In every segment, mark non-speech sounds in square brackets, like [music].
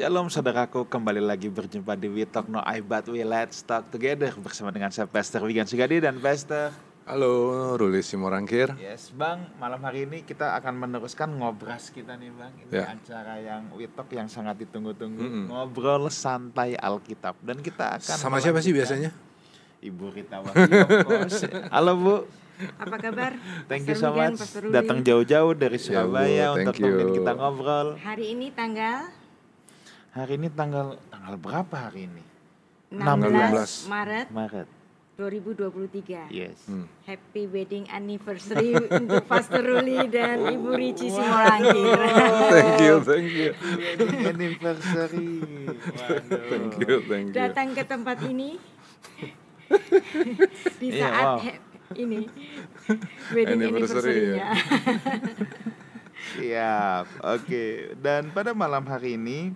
Shalom saudaraku, kembali lagi berjumpa di We Talk No I But We Let's Talk Together bersama dengan saya Pastor Wigan Sugadi dan Pastor Halo, Ruli Simorangkir. Yes, Bang, malam hari ini kita akan meneruskan ngobras kita nih, Bang. Ini Ya. acara yang We Talk yang sangat ditunggu-tunggu, Mm-mm. ngobrol santai Alkitab dan kita akan Sama siapa sih biasanya? Ibu Rita Wahyu. [laughs] Halo Bu, Apa kabar? thank you so much datang jauh-jauh dari Ya, Bu, Surabaya thank untuk nemenin you. kita ngobrol. Hari ini tanggal Hari ini tanggal tanggal berapa hari ini? 16 Maret Maret. 2023. Yes. Hmm. Happy wedding anniversary [laughs] untuk Pastor Ruli dan Ibu Rici Simorangkir. [laughs] Thank you, thank you. Wedding anniversary. Waduh. Thank you, thank you. Datang ke tempat ini [laughs] di Iya, saat wow. he- ini wedding Anniversary, anniversary-nya. Siap. Oke. Dan pada malam hari ini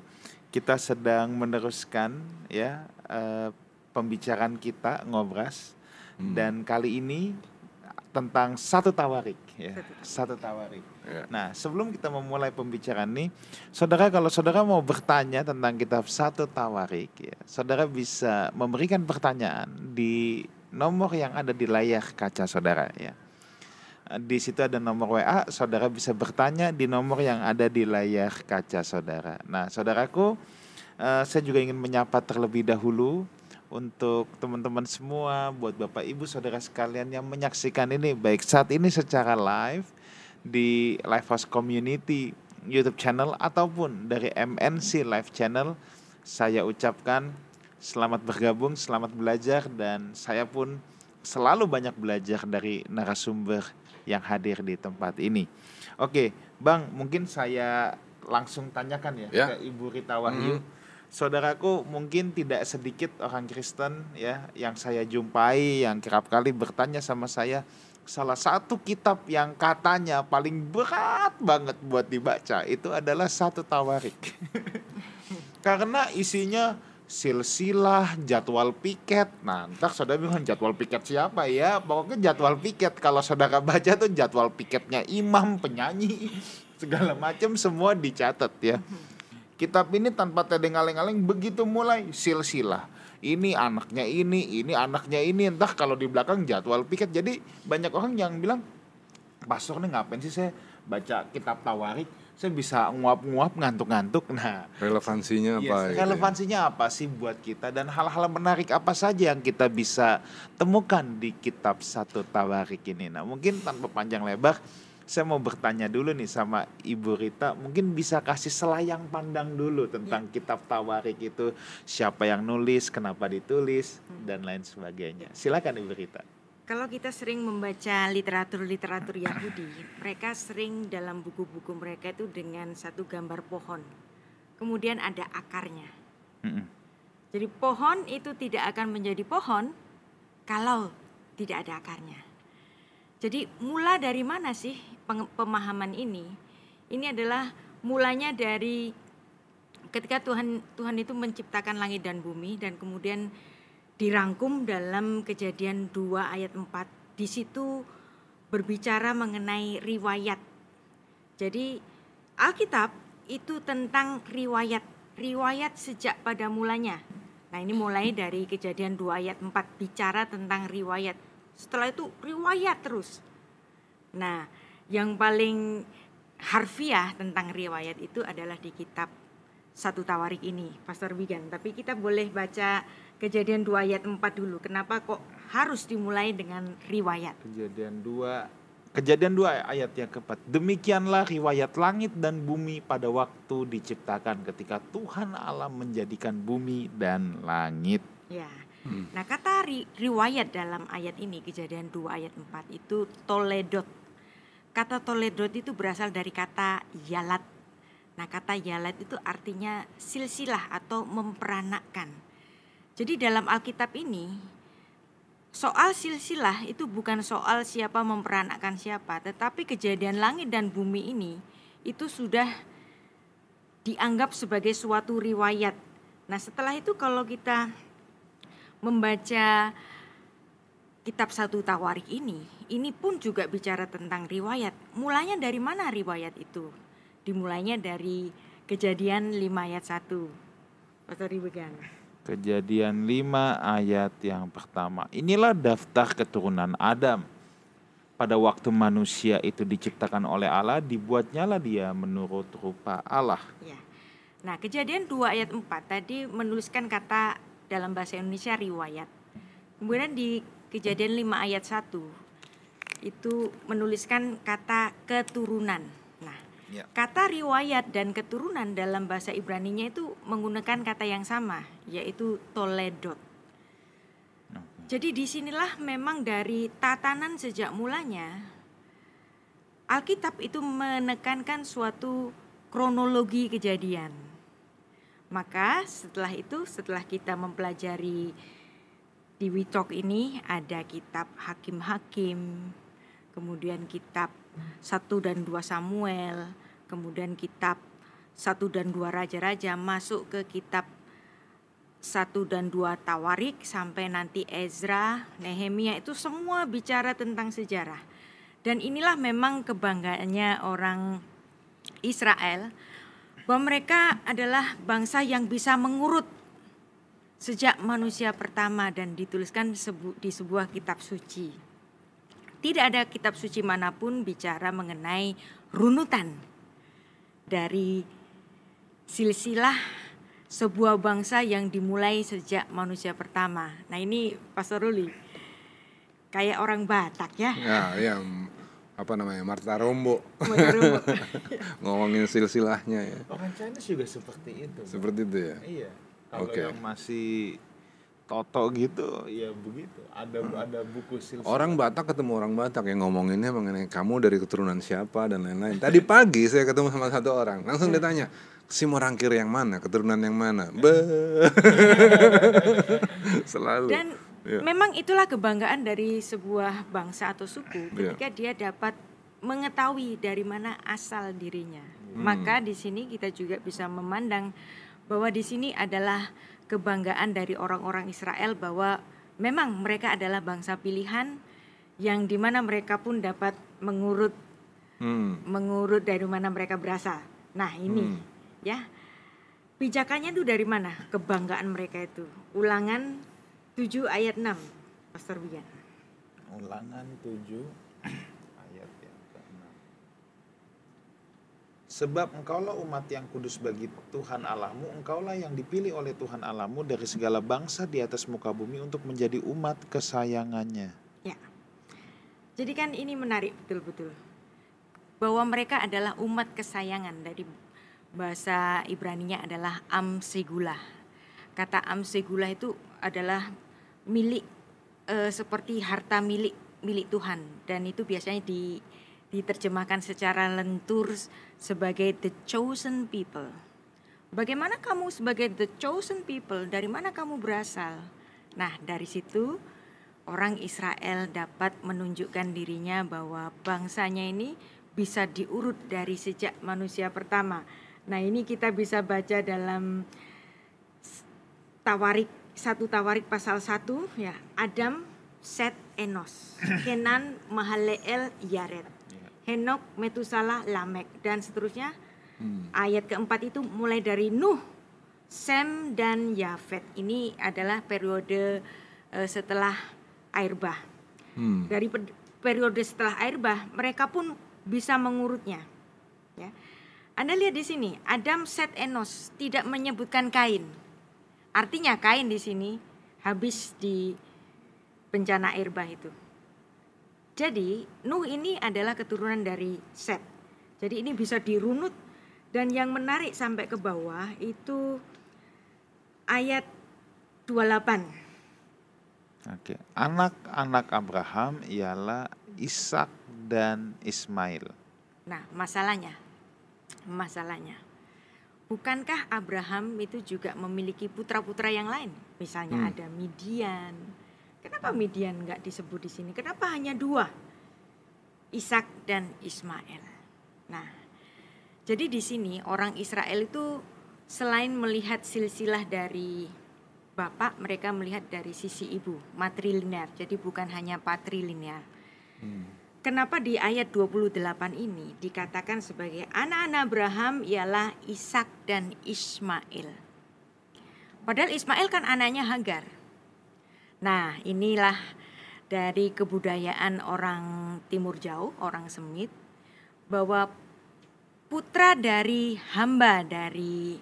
kita sedang meneruskan ya eh, pembicaraan kita ngobras Hmm. dan kali ini tentang satu tawarik ya. Satu tawarik. Ya. Nah, sebelum kita memulai pembicaraan ini, saudara kalau saudara mau bertanya tentang kitab satu tawarik, ya, saudara bisa memberikan pertanyaan di nomor yang ada di layar kaca saudara ya. Di situ ada nomor WA, saudara bisa bertanya di nomor yang ada di layar kaca saudara. Nah, saudaraku, eh, saya juga ingin menyapa terlebih dahulu untuk teman-teman semua, buat Bapak Ibu Saudara sekalian yang menyaksikan ini baik saat ini secara live di Lifehouse Community YouTube channel ataupun dari MNC Live Channel. Saya ucapkan selamat bergabung, selamat belajar dan saya pun selalu banyak belajar dari narasumber yang hadir di tempat ini. Oke, Bang, mungkin saya langsung tanyakan ya, Ya. ke Ibu Rita Wahyu. Saudaraku mungkin tidak sedikit orang Kristen ya yang saya jumpai yang kerap kali bertanya sama saya salah satu kitab yang katanya paling berat banget buat dibaca itu adalah satu tawarik. [laughs] Karena isinya silsilah, jadwal piket. Nah, ntar saudara bilang jadwal piket siapa ya? Pokoknya jadwal piket. Kalau saudara baca tuh jadwal piketnya imam, penyanyi, [laughs] segala macam semua dicatat ya. Kitab ini tanpa tedeng aleng-aleng begitu mulai silsilah. Ini anaknya ini, ini anaknya ini. Entah kalau di belakang jadwal piket. Jadi banyak orang yang bilang, Pastor nih ngapain sih saya baca kitab tawarik? Saya bisa nguap-nguap ngantuk-ngantuk. Nah, Relevansinya Yes, apa? gitu ya? relevansinya apa sih buat kita dan hal-hal menarik apa saja yang kita bisa temukan di kitab satu tawarik ini. Nah mungkin tanpa panjang lebar, saya mau bertanya dulu nih sama Ibu Rita, mungkin bisa kasih selayang pandang dulu tentang kitab tawarik itu, siapa yang nulis, kenapa ditulis, dan lain sebagainya. Silakan Ibu Rita. Kalau kita sering membaca literatur-literatur Yahudi, mereka sering dalam buku-buku mereka itu dengan satu gambar pohon. Kemudian ada akarnya. Mm-mm. Jadi pohon itu tidak akan menjadi pohon kalau tidak ada akarnya. Jadi mula dari mana sih pemahaman ini? Ini adalah mulanya dari ketika Tuhan Tuhan itu menciptakan langit dan bumi dan kemudian dirangkum dalam Kejadian 2 ayat 4. Di situ berbicara mengenai riwayat. Jadi Alkitab itu tentang riwayat, riwayat sejak pada mulanya. Nah, ini mulai dari Kejadian 2 ayat 4 bicara tentang riwayat. Setelah itu riwayat terus. Nah, yang paling harfiah tentang riwayat itu adalah di kitab satu tawarik ini, Pastor Wigan. Tapi kita boleh baca Kejadian 2 ayat 4 dulu. Kenapa kok harus dimulai dengan riwayat? Kejadian 2 Kejadian 2 ayat yang keempat. Demikianlah riwayat langit dan bumi pada waktu diciptakan ketika Tuhan Allah menjadikan bumi dan langit. Ya. Hmm. Nah, kata ri- riwayat dalam ayat ini Kejadian 2 ayat 4 itu toledot. Kata toledot itu berasal dari kata yalat. Nah, kata yalat itu artinya silsilah atau memperanakkan. Jadi dalam Alkitab ini soal silsilah itu bukan soal siapa memperanakkan siapa, tetapi kejadian langit dan bumi ini itu sudah dianggap sebagai suatu riwayat. Nah, setelah itu kalau kita membaca kitab satu tawarik ini, ini pun juga bicara tentang riwayat. Mulanya dari mana riwayat itu? Dimulainya dari Kejadian 5 ayat 1. Pastor Ribegan. Kejadian 5 ayat yang pertama. Inilah daftar keturunan Adam. Pada waktu manusia itu diciptakan oleh Allah, dibuatnyalah dia menurut rupa Allah. Ya. Nah, kejadian 2 ayat 4 tadi menuliskan kata dalam bahasa Indonesia riwayat. Kemudian di kejadian 5 ayat 1 itu menuliskan kata keturunan. Nah, Ya. kata riwayat dan keturunan dalam bahasa Ibraninya itu menggunakan kata yang sama, yaitu toledot. Jadi di sinilah memang dari tatanan sejak mulanya Alkitab itu menekankan suatu kronologi kejadian. Maka setelah itu, setelah kita mempelajari di Witok ini ada kitab Hakim-Hakim, kemudian kitab 1 dan 2 Samuel, kemudian kitab 1 dan 2 Raja-Raja masuk ke kitab 1 dan 2 Tawarik sampai nanti Ezra, Nehemia itu semua bicara tentang sejarah. Dan inilah memang kebanggaannya orang Israel bahwa mereka adalah bangsa yang bisa mengurut sejak manusia pertama dan dituliskan sebu- di sebuah kitab suci. Tidak ada kitab suci mana pun bicara mengenai runutan dari silsilah sebuah bangsa yang dimulai sejak manusia pertama. Nah ini Pastor Ruli, kayak orang Batak ya. Ya, ya apa namanya Marta Rombo [laughs] ngomongin silsilahnya ya. Orang Chinese juga seperti itu. Seperti itu ya. Iya. Kalau Oke. yang masih toto gitu, ya begitu. Ada ada buku silsilah. Orang Batak ketemu orang Batak yang ngomonginnya mengenai kamu dari keturunan siapa dan lain-lain. Tadi pagi saya ketemu sama satu orang, langsung ditanya, si Morangkir yang mana, keturunan yang mana? Be. [laughs] Selalu. Dan Iya. memang itulah kebanggaan dari sebuah bangsa atau suku Iya. ketika dia dapat mengetahui dari mana asal dirinya. Hmm. Maka di sini kita juga bisa memandang bahwa di sini adalah kebanggaan dari orang-orang Israel bahwa memang mereka adalah bangsa pilihan yang di mana mereka pun dapat mengurut Hmm. mengurut dari mana mereka berasal. Nah ini Hmm. ya pijakannya itu dari mana kebanggaan mereka itu. Ulangan 7 ayat 6 Pastor Bian. Ulangan 7 [clears throat] ayat yang ke-6. Sebab engkaulah umat yang kudus bagi Tuhan Allahmu, engkaulah yang dipilih oleh Tuhan Allahmu dari segala bangsa di atas muka bumi untuk menjadi umat kesayangannya. Ya. Jadi kan ini menarik betul-betul. Bahwa mereka adalah umat kesayangan dari bahasa Ibraninya adalah amsegula. Kata amsegula itu adalah milik eh, seperti harta milik milik Tuhan dan itu biasanya di diterjemahkan secara lentur sebagai the chosen people. Bagaimana kamu sebagai the chosen people? Dari mana kamu berasal? Nah, dari situ orang Israel dapat menunjukkan dirinya bahwa bangsanya ini bisa diurut dari sejak manusia pertama. Nah, ini kita bisa baca dalam Tawarik satu Tawarik pasal 1 ya. Adam, Set, Enos, [clears throat] Kenan, Mahaleel, Yared. Henok, Metusala, Lamek dan seterusnya. Hmm. Ayat keempat itu mulai dari Nuh, Sem dan Yafet. Ini adalah periode eh, setelah air bah. Hmm. Dari pe- periode setelah air bah, mereka pun bisa mengurutnya. Ya. Anda lihat di sini, Adam, Set, Enos tidak menyebutkan Kain. Artinya Kain di sini habis di bencana air bah itu. Jadi Nuh ini adalah keturunan dari Set. Jadi ini bisa dirunut dan yang menarik sampai ke bawah itu ayat 28. Oke. Anak-anak Abraham ialah Ishak dan Ismail. Nah, masalahnya, masalahnya, bukankah Abraham itu juga memiliki putra-putra yang lain? Misalnya Hmm. ada Midian. Kenapa Midian nggak disebut di sini? Kenapa hanya dua? Ishak dan Ismail. Nah, jadi di sini orang Israel itu selain melihat silsilah dari bapak, mereka melihat dari sisi ibu, matrilinear. Jadi bukan hanya patrilinear. Hmm. kenapa di ayat 28 ini dikatakan sebagai anak-anak Abraham ialah Ishak dan Ismail. Padahal Ismail kan anaknya Hagar. Nah, inilah dari kebudayaan orang timur jauh, orang Semit bahwa putra dari hamba dari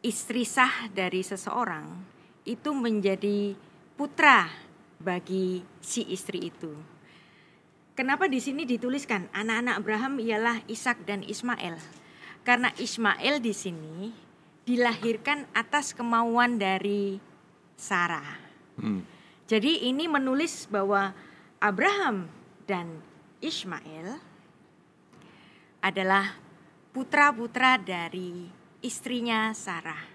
istri sah dari seseorang itu menjadi putra bagi si istri itu. Kenapa di sini dituliskan anak-anak Abraham ialah Ishak dan Ismail? Karena Ismail di sini dilahirkan atas kemauan dari Sarah. Hmm. Jadi ini menulis bahwa Abraham dan Ismail adalah putra-putra dari istrinya Sarah.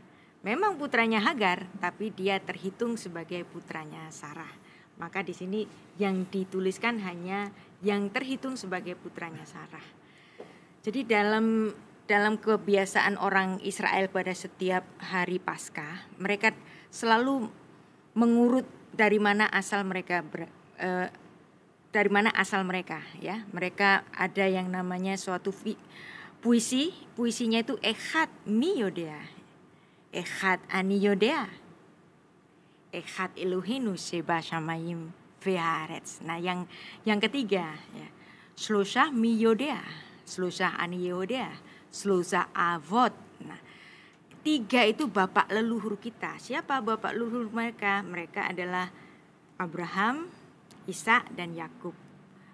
Memang putranya Hagar, tapi dia terhitung sebagai putranya Sarah. Maka di sini yang dituliskan hanya yang terhitung sebagai putranya Sarah. Jadi dalam dalam kebiasaan orang Israel pada setiap hari Paskah, mereka selalu mengurut dari mana asal mereka ber, eh, dari mana asal mereka ya. Mereka ada yang namanya suatu fi, puisi, puisinya itu Echad Miyodea. Echad Aniyodea. Echad Elohinu Seba Shamayim Veharetz. Nah, yang yang ketiga ya. Slosah Miyodea, Slosah Aniyodea, Slosah Avot. Tiga itu bapak leluhur kita. Siapa bapak leluhur mereka? Mereka adalah Abraham, Isa dan Yakub.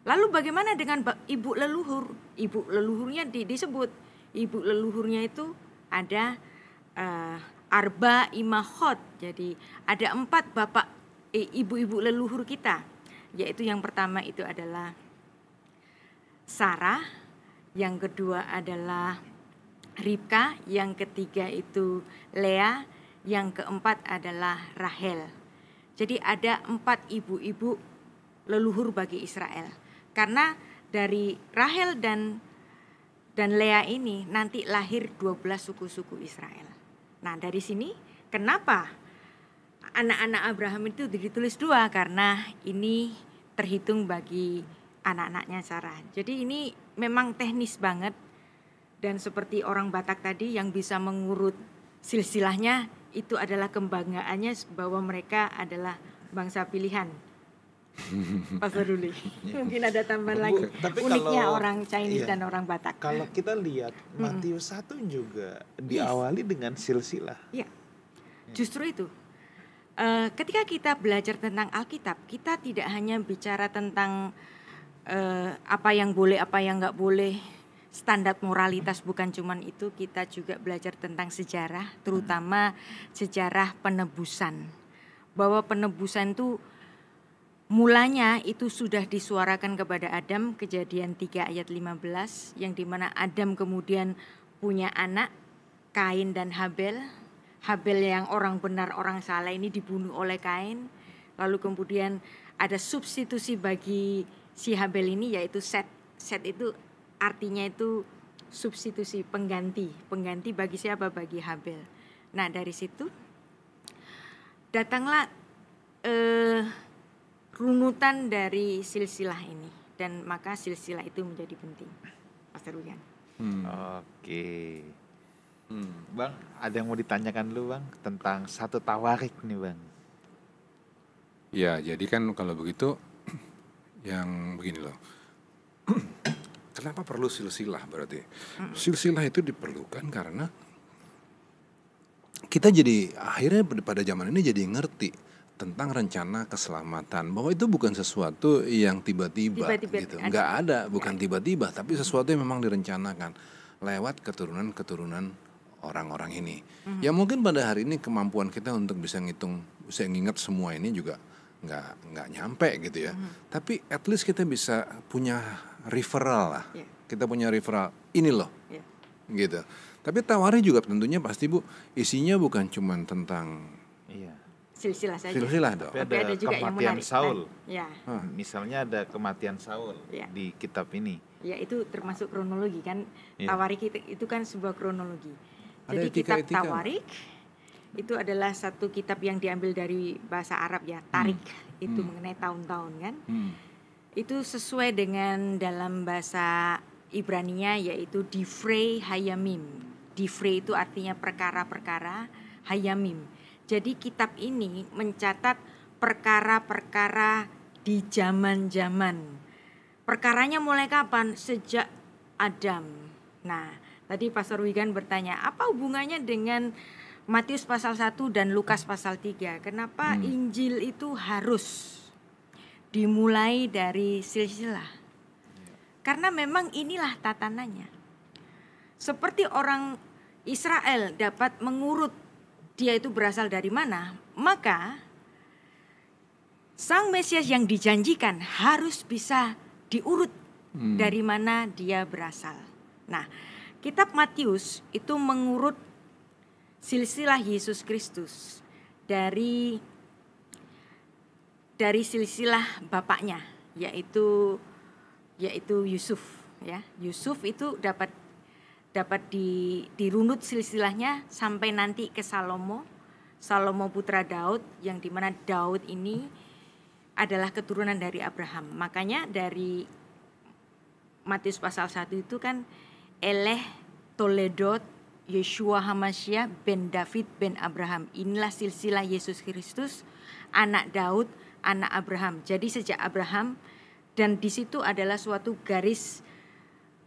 Lalu bagaimana dengan ibu leluhur? Ibu leluhurnya di, disebut ibu leluhurnya itu ada uh, arba imahot. Jadi ada empat bapak ibu-ibu leluhur kita. Yaitu yang pertama itu adalah Sarah, yang kedua adalah Ribka, yang ketiga itu Lea, yang keempat adalah Rahel. Jadi ada empat ibu-ibu leluhur bagi Israel. Karena dari Rahel dan dan Lea ini nanti lahir 12 suku-suku Israel. Nah, dari sini kenapa anak-anak Abraham itu ditulis dua karena ini terhitung bagi anak-anaknya Sarah. Jadi ini memang teknis banget dan seperti orang Batak tadi yang bisa mengurut silsilahnya itu adalah kebanggaannya bahwa mereka adalah bangsa pilihan [laughs] Pasar Ruli. Iya. Mungkin ada tambahan lagi. Tapi Uniknya kalau- orang Chinese iya. dan orang Batak. Kalau kita lihat Matius 1 juga diawali dengan silsilah. Iya. Justru itu. Eh, ketika kita belajar tentang Alkitab, kita tidak hanya bicara tentang eh, apa yang boleh, apa yang nggak boleh, standar moralitas bukan cuman itu, kita juga belajar tentang sejarah, terutama sejarah penebusan. Bahwa penebusan itu mulanya itu sudah disuarakan kepada Adam, kejadian 3 ayat 15, yang di mana Adam kemudian punya anak, Kain dan Habel, Habel yang orang benar orang salah ini dibunuh oleh Kain. Lalu kemudian ada substitusi bagi si Habel ini yaitu Set. Set itu artinya itu substitusi pengganti, pengganti bagi siapa? Bagi Habel. Nah, dari situ datanglah eh runutan dari silsilah ini dan maka silsilah itu menjadi penting. Pastor Wigan. Hmm. Oke. Hmm. Bang, ada yang mau ditanyakan dulu Bang tentang satu tawarik nih Bang. Ya, jadi kan kalau begitu [clears throat] yang begini loh. [clears throat] Kenapa perlu silsilah berarti? Silsilah itu diperlukan karena kita jadi akhirnya pada zaman ini jadi ngerti tentang rencana keselamatan bahwa itu bukan sesuatu yang tiba-tiba Tiba-tiba gitu. Nggak ada, bukan tiba-tiba, tapi sesuatu yang memang direncanakan lewat keturunan-keturunan orang-orang ini. Ya mungkin pada hari ini kemampuan kita untuk bisa ngitung, bisa nginget semua ini juga nggak nggak nyampe gitu ya. Tapi at least kita bisa punya referral lah. Iya. Kita punya referral ini loh Ya. gitu. Tapi tawari juga tentunya pasti bu isinya bukan cuma tentang Iya. Silsilah saja. silsilah dong. Tapi Tapi ada ada juga yang kematian menarik. Saul. Ya, Hah. Misalnya ada kematian Saul Iya. di kitab ini. ya itu termasuk kronologi kan. Iya. Tawarik itu, itu kan sebuah kronologi. Ada Jadi kitab etika-etika. Tawarik itu adalah satu kitab yang diambil dari bahasa Arab ya, tarik itu mengenai tahun-tahun kan. Hmm. Itu sesuai dengan dalam bahasa Ibrania yaitu Divrei Hayamim. Divrei itu artinya perkara-perkara, Hayamim. Jadi kitab ini mencatat perkara-perkara di zaman-zaman. Perkaranya mulai kapan? Sejak Adam. Nah, tadi Pastor Wigan bertanya, apa hubungannya dengan Matius pasal 1 dan Lukas pasal 3? Kenapa hmm. Injil itu harus dimulai dari silsilah. Karena memang inilah tatanannya. Seperti orang Israel dapat mengurut dia itu berasal dari mana, maka Sang Mesias yang dijanjikan harus bisa diurut hmm. dari mana dia berasal. Nah, kitab Matius itu mengurut silsilah Yesus Kristus dari dari silsilah bapaknya yaitu yaitu Yusuf ya. Yusuf itu dapat dapat di dirunut silsilahnya sampai nanti ke Salomo. Salomo putra Daud yang di mana Daud ini adalah keturunan dari Abraham. Makanya dari Matius pasal 1 itu kan Eleh Toledot Yeshua Hamasya ben David ben Abraham. Inilah silsilah Yesus Kristus, anak Daud, anak Abraham. Jadi sejak Abraham dan di situ adalah suatu garis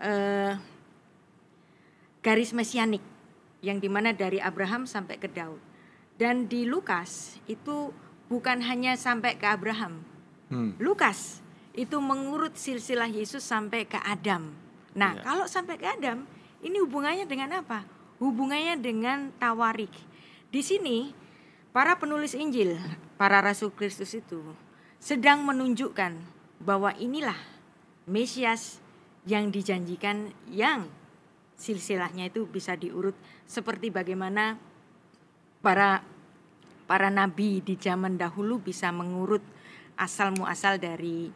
uh, garis mesianik yang di mana dari Abraham sampai ke Daud. Dan di Lukas itu bukan hanya sampai ke Abraham. Hmm. Lukas itu mengurut silsilah Yesus sampai ke Adam. Nah, ya. kalau sampai ke Adam, ini hubungannya dengan apa? Hubungannya dengan tawarik. Di sini para penulis Injil para rasul Kristus itu sedang menunjukkan bahwa inilah Mesias yang dijanjikan yang silsilahnya itu bisa diurut seperti bagaimana para para nabi di zaman dahulu bisa mengurut asal muasal dari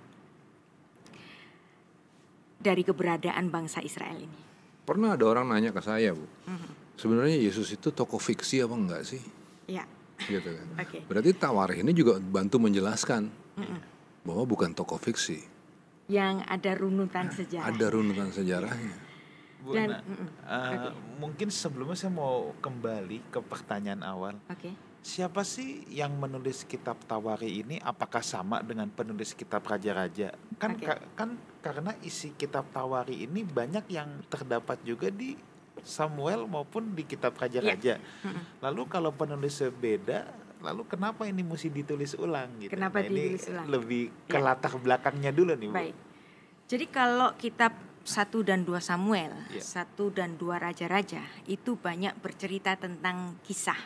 dari keberadaan bangsa Israel ini. Pernah ada orang nanya ke saya, Bu. Mm -hmm. Sebenarnya Yesus itu tokoh fiksi apa enggak sih? Ya gitu kan. Okay. Berarti Tawarikh ini juga bantu menjelaskan mm -mm. bahwa bukan tokoh fiksi. Yang ada runutan sejarah. Ada runutan sejarahnya. Bu, Dan, nah, uh, okay. mungkin sebelumnya saya mau kembali ke pertanyaan awal. Okay. Siapa sih yang menulis kitab Tawari ini? Apakah sama dengan penulis kitab Raja-Raja? Kan okay. ka, kan karena isi kitab Tawari ini banyak yang terdapat juga di Samuel maupun di kitab raja-raja. Ya. Lalu kalau penulisnya beda, lalu kenapa ini mesti ditulis ulang gitu? Kenapa nah, ditulis ulang? Lebih ke ya. latar belakangnya dulu nih, Bu. Baik. Jadi kalau kitab satu dan dua Samuel, ya. satu dan dua raja-raja itu banyak bercerita tentang kisah.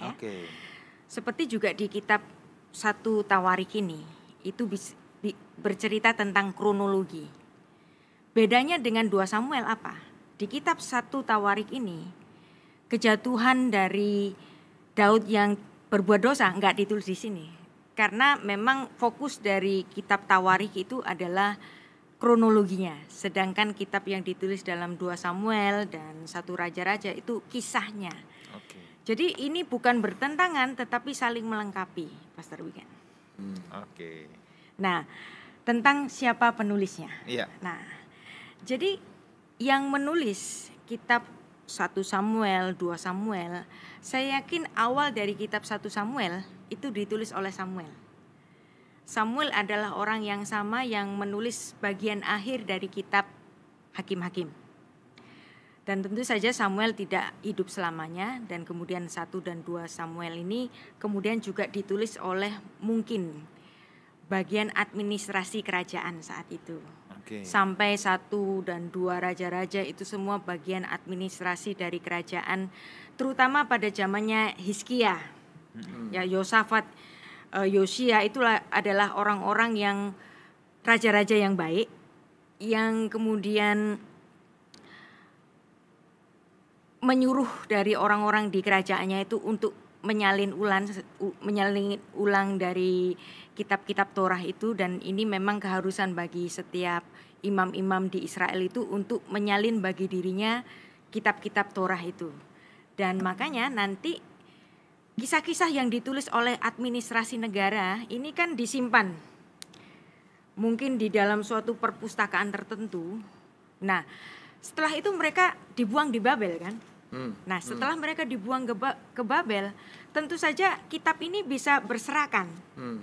Ya. Oke. Okay. Seperti juga di kitab satu Tawarik ini itu bis, bi, bercerita tentang kronologi. Bedanya dengan dua Samuel apa? Di kitab satu Tawarik ini, kejatuhan dari Daud yang berbuat dosa nggak ditulis di sini. Karena memang fokus dari kitab Tawarik itu adalah kronologinya. Sedangkan kitab yang ditulis dalam dua Samuel dan satu Raja-Raja itu kisahnya. Okay. Jadi ini bukan bertentangan tetapi saling melengkapi, Pastor Wigan. Hmm, Oke. Okay. Nah, tentang siapa penulisnya. Iya. Nah, jadi yang menulis kitab 1 Samuel, 2 Samuel, saya yakin awal dari kitab 1 Samuel itu ditulis oleh Samuel. Samuel adalah orang yang sama yang menulis bagian akhir dari kitab Hakim-Hakim. Dan tentu saja Samuel tidak hidup selamanya dan kemudian 1 dan 2 Samuel ini kemudian juga ditulis oleh mungkin bagian administrasi kerajaan saat itu okay. sampai satu dan dua raja-raja itu semua bagian administrasi dari kerajaan terutama pada zamannya Hizkia hmm. ya Yosafat uh, Yosia itulah adalah orang-orang yang raja-raja yang baik yang kemudian menyuruh dari orang-orang di kerajaannya itu untuk menyalin ulang menyalin ulang dari kitab-kitab Torah itu dan ini memang keharusan bagi setiap imam-imam di Israel itu untuk menyalin bagi dirinya kitab-kitab Torah itu. Dan makanya nanti kisah-kisah yang ditulis oleh administrasi negara ini kan disimpan mungkin di dalam suatu perpustakaan tertentu. Nah, setelah itu mereka dibuang di Babel kan? Hmm. Nah, setelah mereka dibuang ke, Ba- ke Babel, tentu saja kitab ini bisa berserakan. Hmm.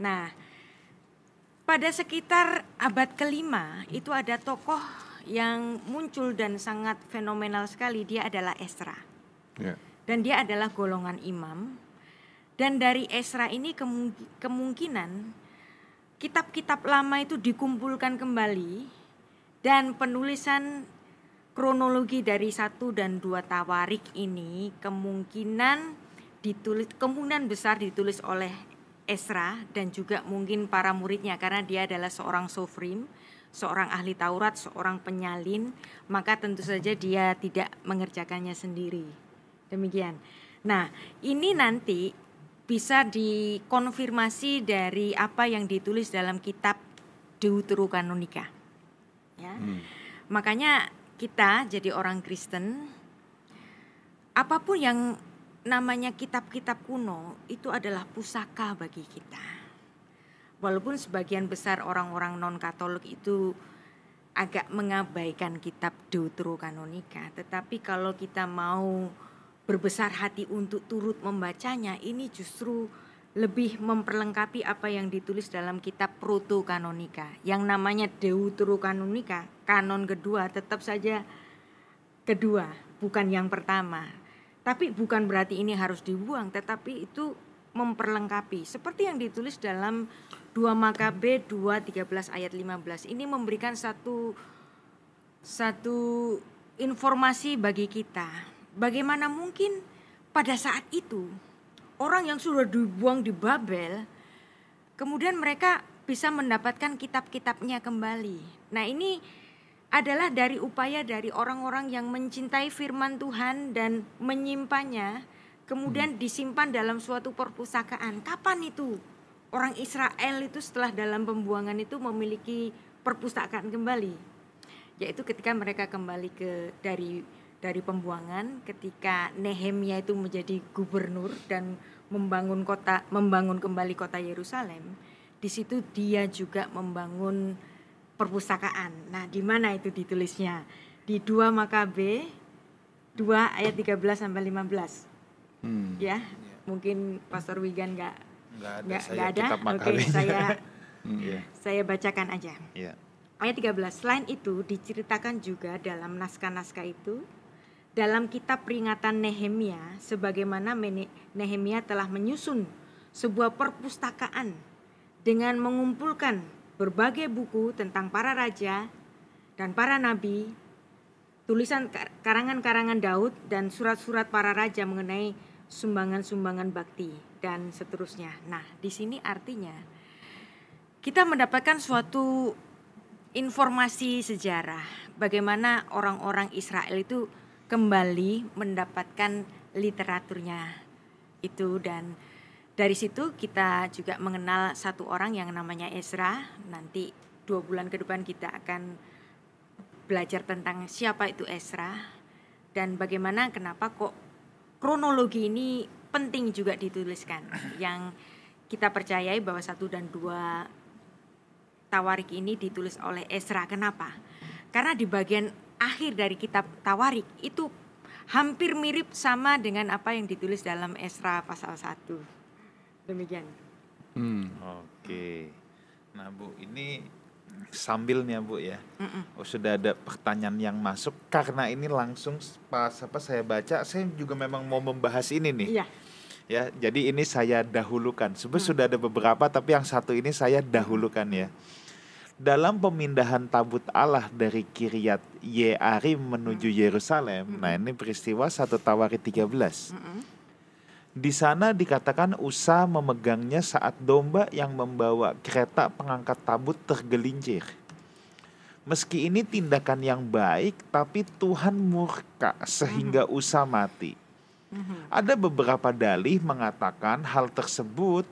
Nah, pada sekitar abad kelima itu ada tokoh yang muncul dan sangat fenomenal sekali. Dia adalah Esra Ya. dan dia adalah golongan imam. Dan dari Esra ini kemung- kemungkinan kitab-kitab lama itu dikumpulkan kembali dan penulisan kronologi dari satu dan dua tawarik ini kemungkinan ditulis kemungkinan besar ditulis oleh Esra dan juga mungkin para muridnya karena dia adalah seorang sofrim, seorang ahli Taurat, seorang penyalin, maka tentu saja dia tidak mengerjakannya sendiri. Demikian. Nah, ini nanti bisa dikonfirmasi dari apa yang ditulis dalam kitab Deuterokanonika. Ya. Makanya kita jadi orang Kristen apa pun yang namanya kitab-kitab kuno itu adalah pusaka bagi kita. Walaupun sebagian besar orang-orang non-Katolik itu agak mengabaikan kitab Deuterokanonika, tetapi kalau kita mau berbesar hati untuk turut membacanya, ini justru lebih memperlengkapi apa yang ditulis dalam kitab Protokanonika. Yang namanya Deuterokanonika, kanon kedua tetap saja kedua, bukan yang pertama. Tapi bukan berarti ini harus dibuang, tetapi itu memperlengkapi. Seperti yang ditulis dalam 2 Makabe 2 13 ayat 15. Ini memberikan satu satu informasi bagi kita. Bagaimana mungkin pada saat itu orang yang sudah dibuang di Babel kemudian mereka bisa mendapatkan kitab-kitabnya kembali. Nah, ini adalah dari upaya dari orang-orang yang mencintai firman Tuhan dan menyimpannya, kemudian disimpan dalam suatu perpustakaan. Kapan itu orang Israel itu setelah dalam pembuangan itu memiliki perpustakaan kembali? Yaitu ketika mereka kembali ke dari dari pembuangan, ketika Nehemia itu menjadi gubernur dan membangun kota, membangun kembali kota Yerusalem. Di situ dia juga membangun perpustakaan. Nah, di mana itu ditulisnya? Di 2 Makabe 2 ayat 13 sampai 15. Hmm. Ya. Mungkin Pastor Wigan nggak Nggak ada nggak ada. Oke, saya Iya. [laughs] saya bacakan aja. Iya. Ayat 13. Selain itu diceritakan juga dalam naskah-naskah itu dalam kitab peringatan Nehemia sebagaimana Nehemia telah menyusun sebuah perpustakaan dengan mengumpulkan berbagai buku tentang para raja dan para nabi, tulisan kar- karangan-karangan Daud dan surat-surat para raja mengenai sumbangan-sumbangan bakti dan seterusnya. Nah, di sini artinya kita mendapatkan suatu informasi sejarah bagaimana orang-orang Israel itu kembali mendapatkan literaturnya itu dan dari situ kita juga mengenal satu orang yang namanya Ezra nanti dua bulan ke depan kita akan belajar tentang siapa itu Ezra dan bagaimana kenapa kok kronologi ini penting juga dituliskan yang kita percayai bahwa satu dan dua Tawarik ini ditulis oleh Esra. Kenapa? Karena di bagian akhir dari kitab Tawarik itu hampir mirip sama dengan apa yang ditulis dalam Esra pasal 1. Demikian. Hmm. Oke. Nah, Bu, ini sambilnya, Bu ya. Mm-mm. Oh, sudah ada pertanyaan yang masuk karena ini langsung pas apa saya baca, saya juga memang mau membahas ini nih. Iya. Ya, jadi ini saya dahulukan. Sebenarnya sudah ada beberapa tapi yang satu ini saya dahulukan ya. Dalam pemindahan tabut Allah dari Kiryat Yearim menuju Yerusalem. Nah, ini peristiwa satu Tawarik 13. Mm-mm. Di sana dikatakan Usa memegangnya saat domba yang membawa kereta pengangkat tabut tergelincir. Meski ini tindakan yang baik, tapi Tuhan murka sehingga Usa mati. Mhm. Ada beberapa dalih mengatakan hal tersebut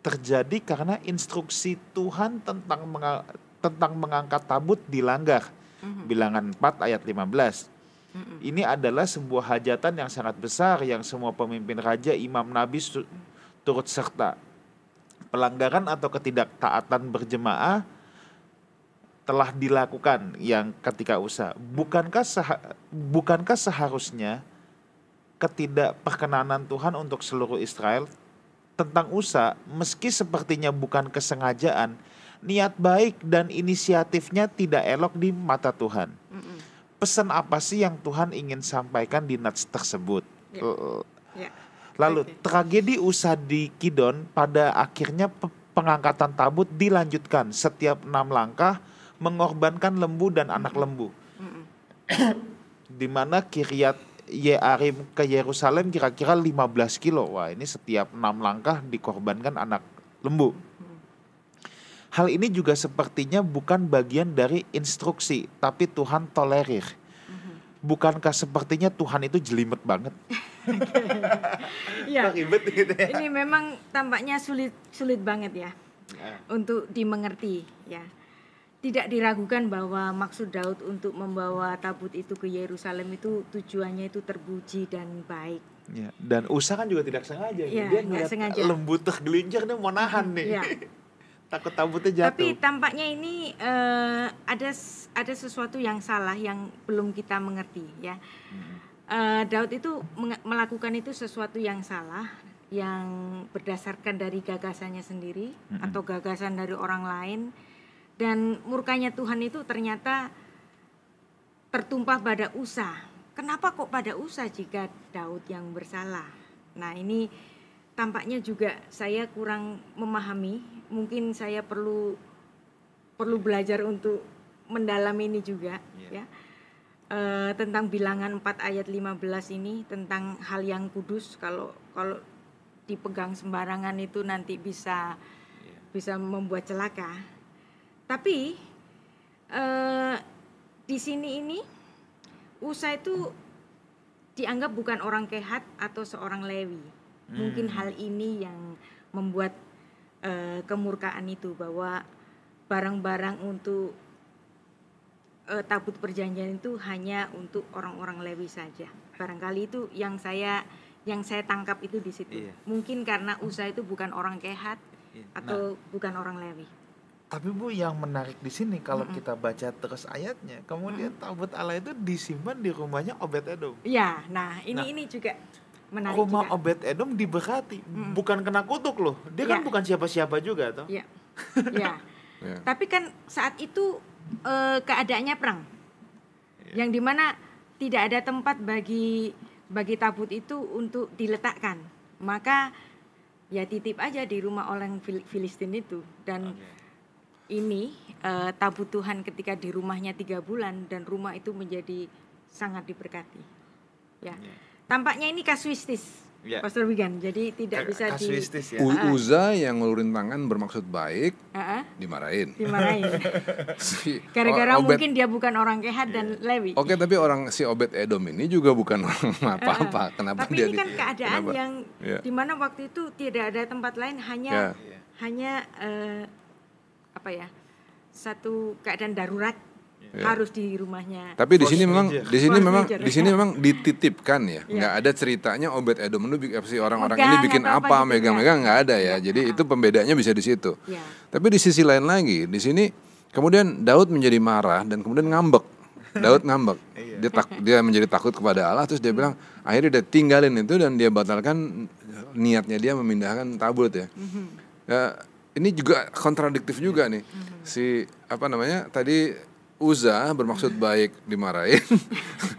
terjadi karena instruksi Tuhan tentang menga- tentang mengangkat tabut dilanggar. Mhm. Bilangan 4 ayat 15. Mm-mm. Ini adalah sebuah hajatan yang sangat besar yang semua pemimpin raja, imam nabi turut serta. pelanggaran atau ketidaktaatan berjemaah telah dilakukan yang ketika usaha. Bukankah seha- bukankah seharusnya ketidakperkenanan Tuhan untuk seluruh Israel tentang usaha meski sepertinya bukan kesengajaan, niat baik dan inisiatifnya tidak elok di mata Tuhan. Mm-mm. Pesan apa sih yang Tuhan ingin sampaikan di nats tersebut? Ya. L- Ya. Lalu tragedi usaha di Kidon pada akhirnya pe- pengangkatan tabut dilanjutkan setiap enam langkah mengorbankan lembu dan anak lembu. Mm-mm. [coughs] Di mana Kiryat Yearim ke Yerusalem kira-kira 15 kilo. Wah ini setiap enam langkah dikorbankan anak lembu. Hal ini juga sepertinya bukan bagian dari instruksi, tapi Tuhan tolerir. Bukankah sepertinya Tuhan itu jelimet banget? [laughs] Iya. Ribet gitu ya. Ini memang tampaknya sulit sulit banget ya untuk dimengerti ya. Tidak diragukan bahwa maksud Daud untuk membawa tabut itu ke Yerusalem itu tujuannya itu terpuji dan baik. Ya, dan Usa kan juga tidak sengaja. Iya, Dia nggak sengaja. lembu tergelincir nih mau nahan nih. Iya. [laughs] Takut tabutnya Tapi jatuh. tampaknya ini eh, ada ada sesuatu yang salah yang belum kita mengerti ya. Eh, Daud itu melakukan itu sesuatu yang salah yang berdasarkan dari gagasannya sendiri atau gagasan dari orang lain dan murkanya Tuhan itu ternyata tertumpah pada Usa. Kenapa kok pada Usa jika Daud yang bersalah? Nah, ini tampaknya juga saya kurang memahami. Mungkin saya perlu perlu belajar untuk mendalami ini juga ya. Eh, tentang bilangan 4 ayat 15 ini tentang hal yang kudus kalau kalau dipegang sembarangan itu nanti bisa bisa membuat celaka. Tapi eh, di sini ini Usa itu dianggap bukan orang kehat atau seorang Lewi. Mungkin hal ini yang membuat eh, kemurkaan itu bahwa barang-barang untuk eh, tabut perjanjian itu hanya untuk orang-orang Lewi saja. Barangkali itu yang saya yang saya tangkap itu di situ. Iya. Mungkin karena Usa itu bukan orang kehat Iya. atau bukan orang Lewi. Tapi Bu yang menarik di sini kalau kita baca terus ayatnya, kemudian tabut Allah itu disimpan di rumahnya Obed Edom. Ya, nah ini Nah, ini juga menarik Rumah juga. Obed Edom diberkati, bukan kena kutuk loh. Dia kan Ya. bukan siapa-siapa juga toh. Ya, [laughs] ya. Ya. Tapi kan saat itu eh, keadaannya perang, Iya. yang di mana tidak ada tempat bagi bagi tabut itu untuk diletakkan. Maka ya titip aja di rumah orang Fil- Filistin itu dan ini eh, tabut Tuhan ketika di rumahnya tiga bulan dan rumah itu menjadi sangat diberkati. Ya, tampaknya ini kasuistis, Ya. Pastor Wigan. Jadi tidak bisa di Kasuistis ya. U- Uza yang ngelurin tangan bermaksud baik Ah, ah, dimarahin. dimarahin. [laughs] Si Gara-gara mungkin dia bukan orang kehat dan Lewi. Oke, tapi orang si Obed Edom ini juga bukan orang apa-apa. Kenapa Tapi dia ini di- kan keadaan kenapa? yang Ya. di mana waktu itu tidak ada tempat lain hanya Ya. hanya eh, apa ya satu keadaan darurat Ya. harus di rumahnya. Tapi di sini memang di sini memang di sini ya. memang dititipkan ya. Iya. Nggak ada ceritanya Obed Edom itu bikin- si orang-orang ini bikin apa apa, gitu, megang-megang nggak ada ya. Jadi itu pembedanya bisa di situ. Ya. Tapi di sisi lain lagi, di sini kemudian Daud menjadi marah dan kemudian ngambek. Daud ngambek. [laughs] Dia tak dia menjadi takut kepada Allah terus dia bilang akhirnya dia tinggalin itu dan dia batalkan niatnya dia memindahkan tabut ya. Ya, ini juga kontradiktif juga nih. Si apa namanya? Tadi Uza bermaksud [laughs] baik dimarahin.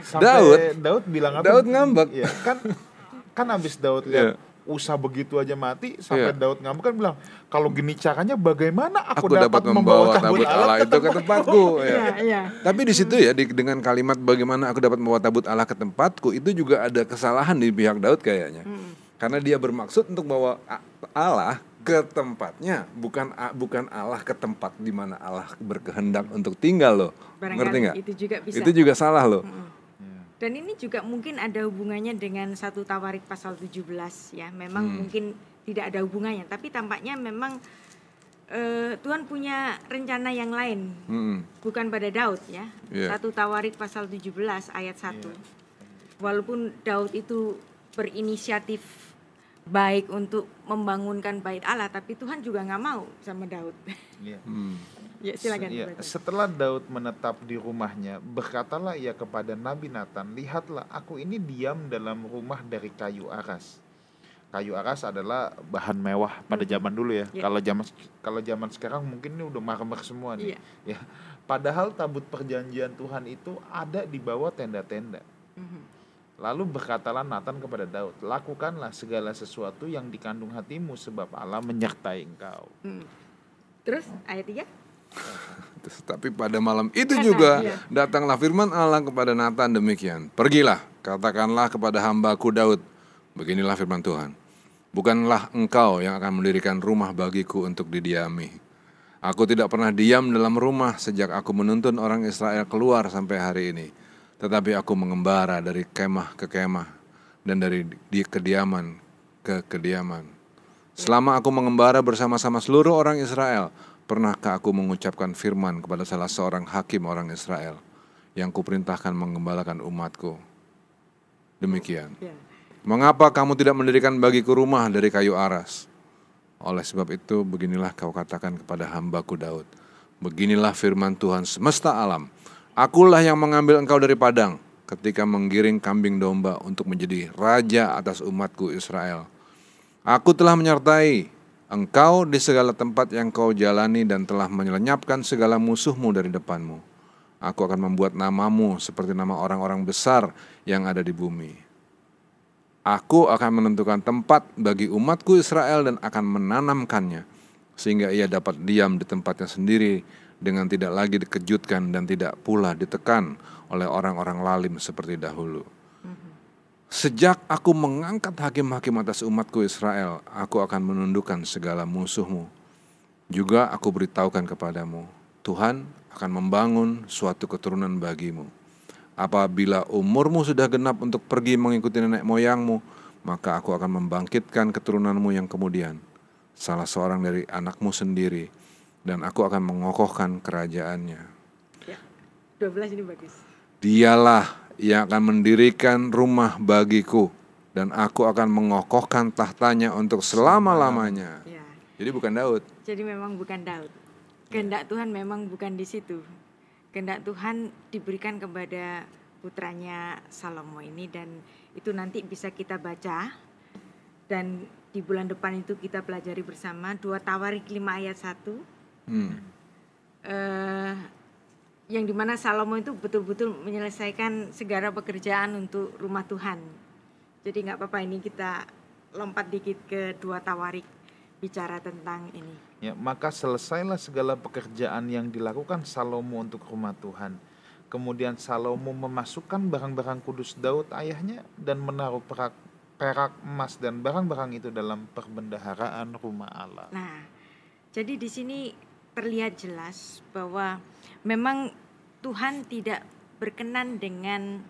Sampai Daud Daud bilang apa? Daud ngambek. Iya, kan kan habis Daud lihat Usa begitu aja mati sampai Iya. Daud ngambek kan bilang kalau gini caranya bagaimana aku, aku dapat membawa tabut Allah itu ke tempatku [laughs] ya. Iya, iya. Tapi di situ ya di, dengan kalimat bagaimana aku dapat membawa tabut Allah ke tempatku itu juga ada kesalahan di pihak Daud kayaknya. Karena dia bermaksud untuk bawa Allah ke tempatnya, bukan bukan Allah ke tempat di mana Allah berkehendak untuk tinggal loh. Barangkali Ngerti nggak? itu juga bisa. Itu juga salah loh. Dan ini juga mungkin ada hubungannya dengan satu Tawarik pasal 17 ya. Memang Hmm. mungkin tidak ada hubungannya, tapi tampaknya memang eh, Tuhan punya rencana yang lain Mm-mm. bukan pada Daud ya. Iya. Satu Tawarik pasal 17 ayat 1. Walaupun Daud itu berinisiatif baik untuk membangunkan bait Allah, tapi Tuhan juga nggak mau sama Daud. Iya. Hmm. [laughs] ya silakan. Se- iya, setelah Daud menetap di rumahnya, berkatalah ia kepada Nabi Nathan, "Lihatlah, aku ini diam dalam rumah dari kayu aras." Kayu aras adalah bahan mewah pada Mhm. zaman dulu ya. Iya. Kalau zaman kalau zaman sekarang mungkin ini udah marmer semua nih. Iya. Ya. Padahal tabut perjanjian Tuhan itu ada di bawah tenda-tenda. Mhm. Lalu berkatalah Nathan kepada Daud, "Lakukanlah segala sesuatu yang dikandung hatimu sebab Allah menyertai engkau." Hmm. Terus ayat 3? [laughs] Terus, Tapi pada malam itu juga iya. datanglah firman Allah kepada Nathan demikian. Pergilah, katakanlah kepada hambaku Daud. Beginilah firman Tuhan. Bukanlah engkau yang akan mendirikan rumah bagiku untuk didiami. Aku tidak pernah diam dalam rumah sejak aku menuntun orang Israel keluar sampai hari ini. Tetapi aku mengembara dari kemah ke kemah dan dari di kediaman ke kediaman. Selama aku mengembara bersama-sama seluruh orang Israel, pernahkah aku mengucapkan firman kepada salah seorang hakim orang Israel yang kuperintahkan mengembalakan umatku? Demikian. Ya. Mengapa kamu tidak mendirikan bagiku rumah dari kayu aras? Oleh sebab itu, beginilah kau katakan kepada hambaku Daud. Beginilah firman Tuhan semesta alam. Akulah yang mengambil engkau dari padang ketika menggiring kambing domba untuk menjadi raja atas umatku Israel. Aku telah menyertai engkau di segala tempat yang kau jalani dan telah menyelenyapkan segala musuhmu dari depanmu. Aku akan membuat namamu seperti nama orang-orang besar yang ada di bumi. Aku akan menentukan tempat bagi umatku Israel dan akan menanamkannya sehingga ia dapat diam di tempatnya sendiri dengan tidak lagi dikejutkan dan tidak pula ditekan oleh orang-orang lalim seperti dahulu. Sejak aku mengangkat hakim-hakim atas umatku Israel, aku akan menundukkan segala musuhmu. Juga aku beritahukan kepadamu, Tuhan akan membangun suatu keturunan bagimu. Apabila umurmu sudah genap untuk pergi mengikuti nenek moyangmu, maka aku akan membangkitkan keturunanmu yang kemudian, salah seorang dari anakmu sendiri, dan aku akan mengokohkan kerajaannya. Ya. 12 ini bagus. Dialah yang akan mendirikan rumah bagiku, dan aku akan mengokohkan tahtanya untuk selama-lamanya. Ya. Jadi bukan Daud. Jadi memang bukan Daud. Kehendak Tuhan memang bukan di situ. Kehendak Tuhan diberikan kepada putranya Salomo ini dan itu nanti bisa kita baca dan di bulan depan itu kita pelajari bersama dua Tawarik 5 ayat 1 Hmm. eh, yang di mana Salomo itu betul-betul menyelesaikan segala pekerjaan untuk rumah Tuhan. Jadi nggak apa-apa ini kita lompat dikit ke dua Tawarik bicara tentang ini. Ya, maka selesailah segala pekerjaan yang dilakukan Salomo untuk rumah Tuhan. Kemudian Salomo memasukkan barang-barang kudus Daud ayahnya dan menaruh perak, perak emas dan barang-barang itu dalam perbendaharaan rumah Allah. Nah, jadi di sini terlihat jelas bahwa memang Tuhan tidak berkenan dengan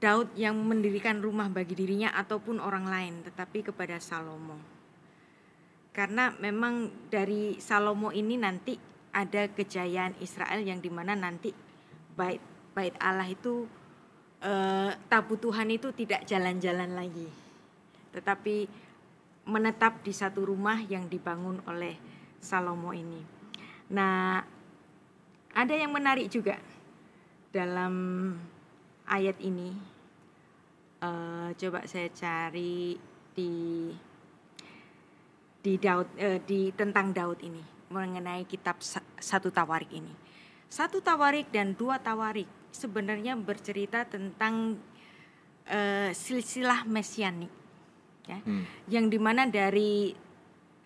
Daud yang mendirikan rumah bagi dirinya ataupun orang lain, tetapi kepada Salomo. Karena memang dari Salomo ini nanti ada kejayaan Israel yang di mana nanti bait bait Allah itu eh, tabu Tuhan itu tidak jalan-jalan lagi, tetapi menetap di satu rumah yang dibangun oleh Salomo ini. Nah, ada yang menarik juga dalam ayat ini. Eh, coba saya cari di di Daud eh, di tentang Daud ini mengenai kitab Sa- satu Tawarik ini. Satu Tawarik dan dua Tawarik sebenarnya bercerita tentang eh, silsilah mesianik ya Hmm. yang di mana dari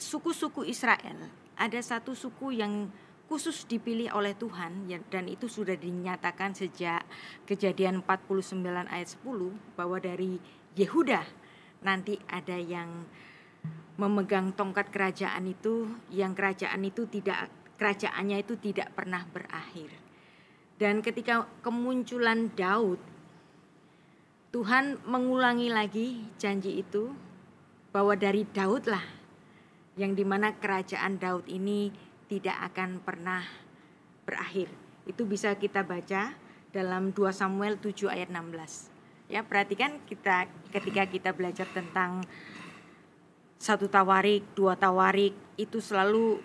suku-suku Israel ada satu suku yang khusus dipilih oleh Tuhan ya- dan itu sudah dinyatakan sejak kejadian 49 ayat 10 bahwa dari Yehuda nanti ada yang memegang tongkat kerajaan itu yang kerajaan itu tidak kerajaannya itu tidak pernah berakhir. Dan ketika kemunculan Daud Tuhan mengulangi lagi janji itu bahwa dari Daud lah yang di mana kerajaan Daud ini tidak akan pernah berakhir. Itu bisa kita baca dalam 2 Samuel 7 ayat 16. Ya, perhatikan kita ketika kita belajar tentang satu tawarik, dua tawarik itu selalu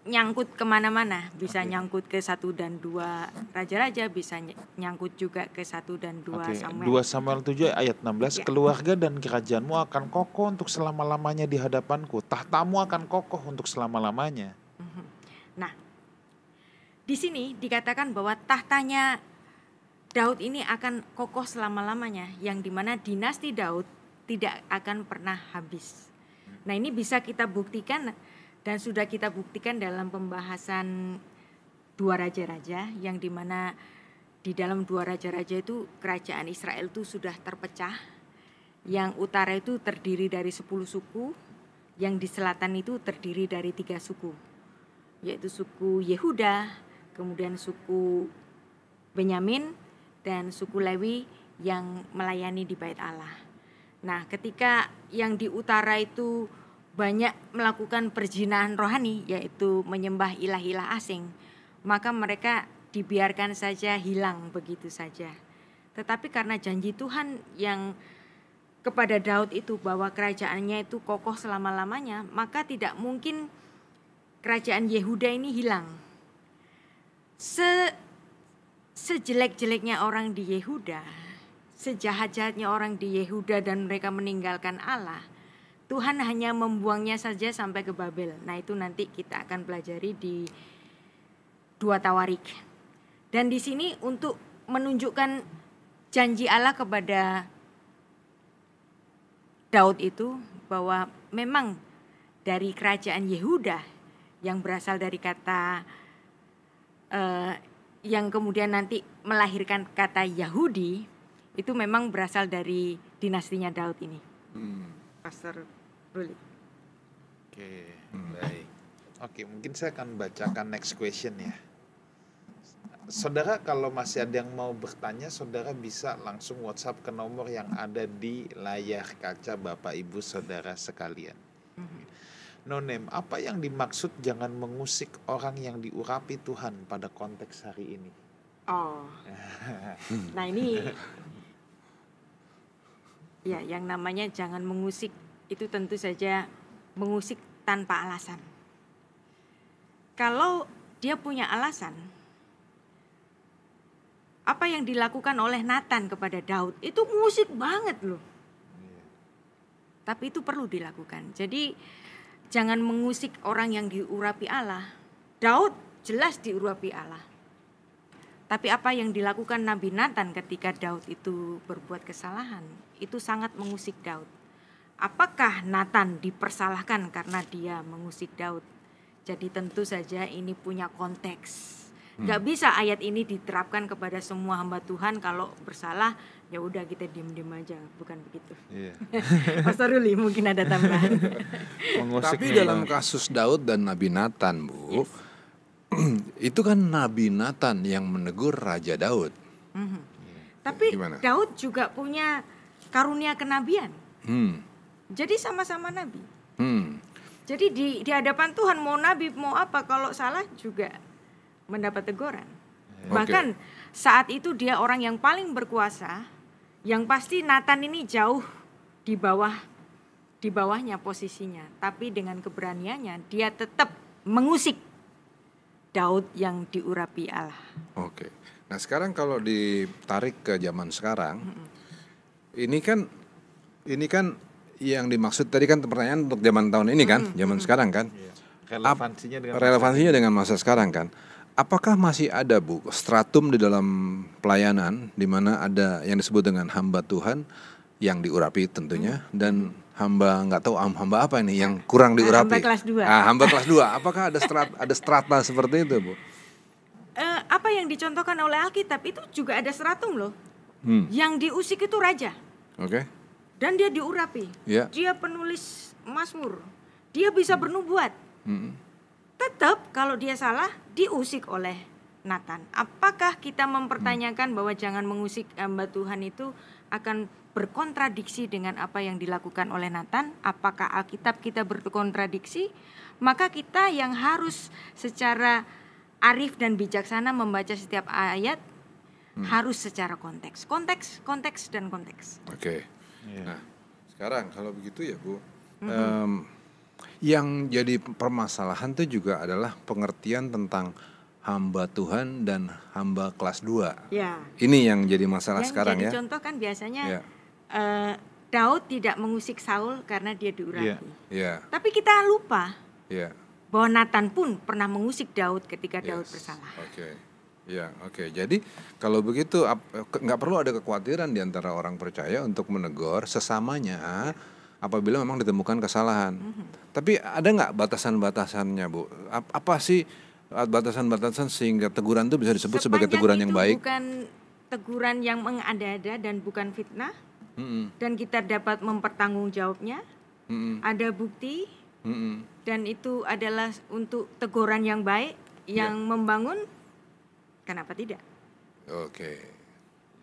nyangkut ke mana-mana bisa Oke. nyangkut ke satu dan dua raja-raja bisa ny- nyangkut juga ke satu dan dua Oke, Samuel 2 Samuel 7 ayat 16 Ya. keluarga dan kerajaanmu akan kokoh untuk selama-lamanya di hadapanku tahtamu akan kokoh untuk selama-lamanya Nah, di sini dikatakan bahwa tahtanya Daud ini akan kokoh selama-lamanya, yang di mana dinasti Daud tidak akan pernah habis. Nah, ini bisa kita buktikan dan sudah kita buktikan dalam pembahasan dua raja-raja, yang di mana di dalam dua raja-raja itu kerajaan Israel itu sudah terpecah. Yang utara itu terdiri dari 10 suku, yang di selatan itu terdiri dari tiga suku yaitu suku Yehuda, kemudian suku Benyamin dan suku Lewi yang melayani di Bait Allah. Nah, ketika yang di utara itu banyak melakukan perjinahan rohani yaitu menyembah ilah-ilah asing, maka mereka dibiarkan saja hilang begitu saja. Tetapi karena janji Tuhan yang kepada Daud itu bahwa kerajaannya itu kokoh selama-lamanya, maka tidak mungkin kerajaan Yehuda ini hilang. Se sejelek-jeleknya orang di Yehuda, sejahat-jahatnya orang di Yehuda dan mereka meninggalkan Allah, Tuhan hanya membuangnya saja sampai ke Babel. Nah, itu nanti kita akan pelajari di dua Tawarik. Dan di sini untuk menunjukkan janji Allah kepada Daud itu bahwa memang dari kerajaan Yehuda yang berasal dari kata eh, yang kemudian nanti melahirkan kata Yahudi itu memang berasal dari dinastinya Daud ini. Hmm. Pastor Ruli. oke baik oke mungkin saya akan bacakan next question ya Saudara kalau masih ada yang mau bertanya, saudara bisa langsung WhatsApp ke nomor yang ada di layar kaca Bapak Ibu Saudara sekalian. No name, apa yang dimaksud jangan mengusik orang yang diurapi Tuhan pada konteks hari ini? Oh. [laughs] Nah, ini ya yang namanya jangan mengusik itu tentu saja mengusik tanpa alasan. Kalau dia punya alasan, apa yang dilakukan oleh Nathan kepada Daud itu musik banget loh. Tapi itu perlu dilakukan. Jadi jangan mengusik orang yang diurapi Allah. Daud jelas diurapi Allah. Tapi apa yang dilakukan Nabi Nathan ketika Daud itu berbuat kesalahan, itu sangat mengusik Daud. Apakah Nathan dipersalahkan karena dia mengusik Daud? Jadi tentu saja ini punya konteks. Gak bisa ayat ini diterapkan kepada semua hamba Tuhan kalau bersalah ya udah kita diem-diem aja, bukan begitu. Iya. [laughs] Pastor Ruli mungkin ada tambahan. [laughs] Mengusik Tapi dalam kasus Daud dan Nabi Nathan, Bu, [clears throat] itu kan Nabi Nathan yang menegur Raja Daud. Mhm. Tapi Gimana? Daud juga punya karunia kenabian. Hmm. Jadi sama-sama nabi. Hmm. Jadi di di hadapan Tuhan mau nabi mau apa kalau salah juga mendapat teguran. Oke. Bahkan saat itu dia orang yang paling berkuasa, yang pasti Nathan ini jauh di bawah di bawahnya posisinya, tapi dengan keberaniannya dia tetap mengusik Daud yang diurapi Allah. Oke. Nah sekarang kalau ditarik ke zaman sekarang, ini kan ini kan yang dimaksud tadi kan pertanyaan untuk zaman tahun ini kan, zaman sekarang kan. Iya. Relevansinya dengan Relevansinya dengan masa sekarang kan. Apakah masih ada Bu stratum di dalam pelayanan di mana ada yang disebut dengan hamba Tuhan yang diurapi tentunya dan hamba nggak tahu ham- hamba apa ini yang kurang Ah, diurapi. hamba kelas dua. Ah, hamba kelas 2. [laughs] Apakah ada strat ada strata seperti itu, Bu? Eh, apa yang dicontohkan oleh Alkitab itu juga ada seratum loh. Hmm. Yang diusik itu raja Oke. Dan dia diurapi. Ya. Dia penulis Mazmur. Dia bisa bernubuat. Hmm. Tetap kalau dia salah diusik oleh Nathan. Apakah kita mempertanyakan bahwa jangan mengusik hamba Tuhan itu akan berkontradiksi dengan apa yang dilakukan oleh Nathan? Apakah Alkitab kita berkontradiksi? Maka kita yang harus secara arif dan bijaksana membaca setiap ayat harus secara konteks, konteks, konteks dan konteks. Oke. Iya. Nah, sekarang kalau begitu ya Bu, em, yang jadi permasalahan itu juga adalah pengertian tentang hamba Tuhan dan hamba kelas 2. Ya. Ini yang jadi masalah Yang sekarang jadi ya. contoh kan biasanya Ya, eh, Daud tidak mengusik Saul karena dia diurapi. Iya. ya, Tapi kita lupa ya. bahwa Nathan pun pernah mengusik Daud ketika Daud Yes. bersalah. Oke. Ya, oke. Jadi kalau begitu nggak perlu ada kekhawatiran di antara orang percaya untuk menegur sesamanya apabila memang ditemukan kesalahan. Mhm. Tapi ada nggak batasan-batasannya, Bu? Ap- Apa sih batasan-batasan sehingga teguran itu bisa disebut sebagai Sepanjang teguran yang baik? Bukan teguran yang mengada-ada dan bukan fitnah Mm-mm, dan kita dapat mempertanggungjawabnya. mm-mm, Ada bukti mm-mm. dan itu adalah untuk teguran yang baik yang Iya. membangun. Kenapa tidak? Oke.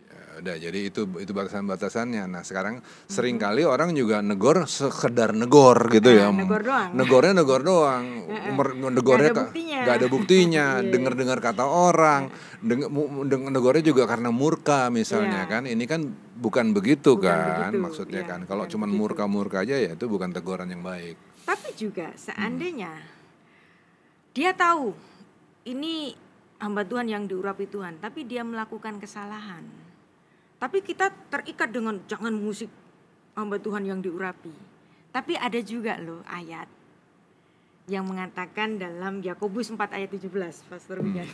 Ya udah, jadi itu itu batasan-batasannya. Nah, sekarang sering kali orang juga negor sekedar negor gitu ya. Ah, negor doang. Negornya negor doang. [laughs] Mer- negornya Nggak ada buktinya. ada buktinya. [laughs] Iya. Dengar-dengar kata orang. Deng- mu- deng- negornya juga karena murka misalnya Iya. kan. Ini kan bukan begitu Bukan kan begitu, maksudnya iya, kan. Kalau cuman begitu. murka-murka aja ya itu bukan teguran yang baik. Tapi juga seandainya dia tahu ini hamba Tuhan yang diurapi Tuhan, tapi dia melakukan kesalahan. Tapi kita terikat dengan jangan musik hamba Tuhan yang diurapi. Tapi ada juga loh ayat yang mengatakan dalam Yakobus 4 ayat 17, Pastor Wigan.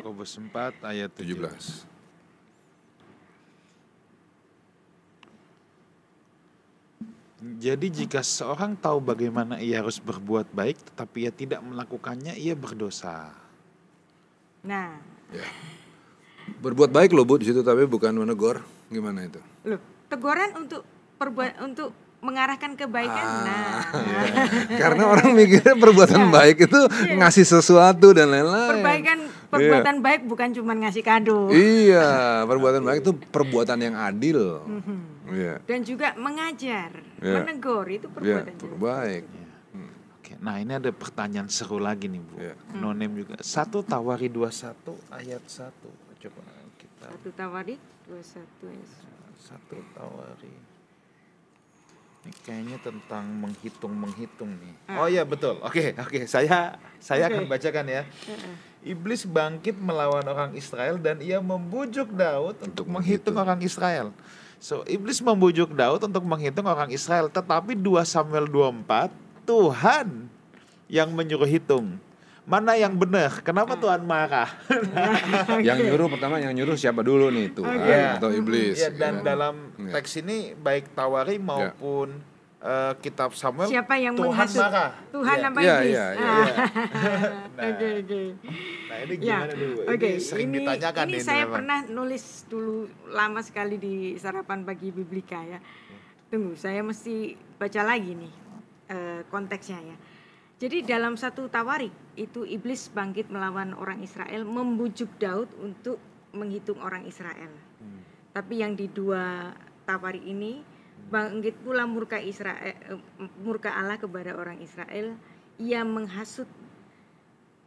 Yakobus 4 ayat 17. 17. Jadi jika seorang tahu bagaimana ia harus berbuat baik tetapi ia tidak melakukannya, ia berdosa. Nah, Ya. Berbuat baik loh Bu di situ tapi bukan menegur. Gimana itu? loh, teguran untuk perbuat untuk mengarahkan kebaikan. Ah, nah, Karena orang mikirnya perbuatan baik itu ngasih sesuatu dan lain-lain. perbaikan perbuatan baik bukan cuma ngasih kado. Iya, perbuatan baik itu perbuatan yang adil. Iya. dan juga mengajar, Ya. menegur itu Iya, perbuatan juga. baik. Oke, nah ini ada pertanyaan seru lagi nih Bu. Iya. Nonem juga. Satu Tawari 21 ayat 1. Coba kita Satu Tawarik 21 ayat satu Tawari. Ini kayaknya tentang menghitung-menghitung nih. Oh iya betul. Oke, oke. Saya saya akan Oke. bacakan ya. Iblis bangkit melawan orang Israel dan ia membujuk Daud untuk menghitung orang Israel. So, iblis membujuk Daud untuk menghitung orang Israel, tetapi 2 Samuel 24 Tuhan yang menyuruh hitung. Mana yang benar? Kenapa Tuhan marah? [laughs] Yang nyuruh pertama yang nyuruh siapa dulu nih Tuhan Iya. atau iblis? Ya, dan gitu. dalam Iya. teks ini baik Tawari maupun eh, kitab Samuel Siapa yang Tuhan menghasut? marah. Tuhan Iya. apa Iya, iblis? iya, iya, Ah. iya. [laughs] Nah, Oke, oke. nah ini Ya, gimana dulu? oke. Ini sering ini, ditanyakan ini nih saya memang. pernah nulis dulu lama sekali di sarapan pagi biblika ya. Tunggu, saya mesti baca lagi nih eh, konteksnya ya. Jadi dalam satu tawarik itu iblis bangkit melawan orang Israel, membujuk Daud untuk menghitung orang Israel. Hmm. Tapi yang di dua tawarik ini bangkit pula murka Israel, eh, murka Allah kepada orang Israel. Ia menghasut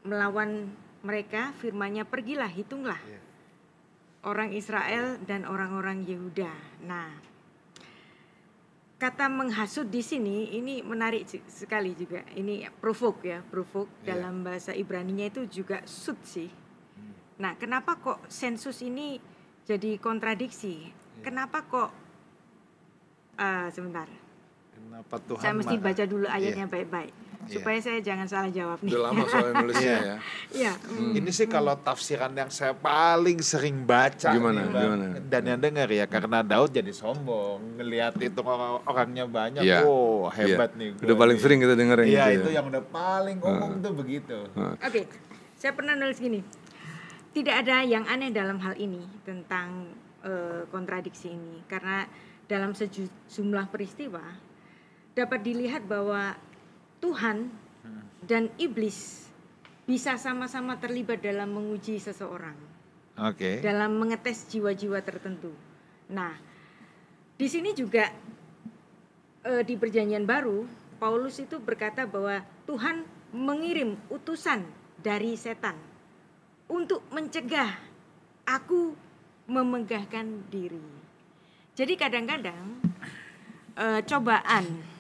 melawan mereka firmannya pergilah hitunglah Iya. orang Israel dan orang-orang Yehuda. Nah, kata menghasut di sini ini menarik se- sekali juga. Ini provoke ya, provoke Iya. dalam bahasa Ibrani-nya itu juga sud sih. Nah, kenapa kok sensus ini jadi kontradiksi? Kenapa kok eh, sebentar. Kenapa Tuhan saya mesti marah? baca dulu ayatnya Iya. baik-baik Iya. Supaya saya jangan salah jawab nih. Udah lama soalnya nulisnya Iya. ya. Iya. mm. Ini sih kalau tafsiran yang saya paling sering baca Gimana, nih, gimana? dan yang dengar ya karena Daud jadi sombong ngelihat itu orang orangnya banyak Iya. oh hebat Iya. nih gua Udah paling nih. sering kita denger yang iya gitu itu ya. yang udah paling ngomong tuh begitu Oke, saya pernah nulis gini. Tidak ada yang aneh dalam hal ini tentang eh, kontradiksi ini karena dalam sejumlah peristiwa dapat dilihat bahwa Tuhan dan iblis bisa sama-sama terlibat dalam menguji seseorang, oke dalam mengetes jiwa-jiwa tertentu. Nah, di sini juga eh, di Perjanjian Baru Paulus itu berkata bahwa Tuhan mengirim utusan dari setan untuk mencegah aku memegahkan diri. Jadi kadang-kadang eh, cobaan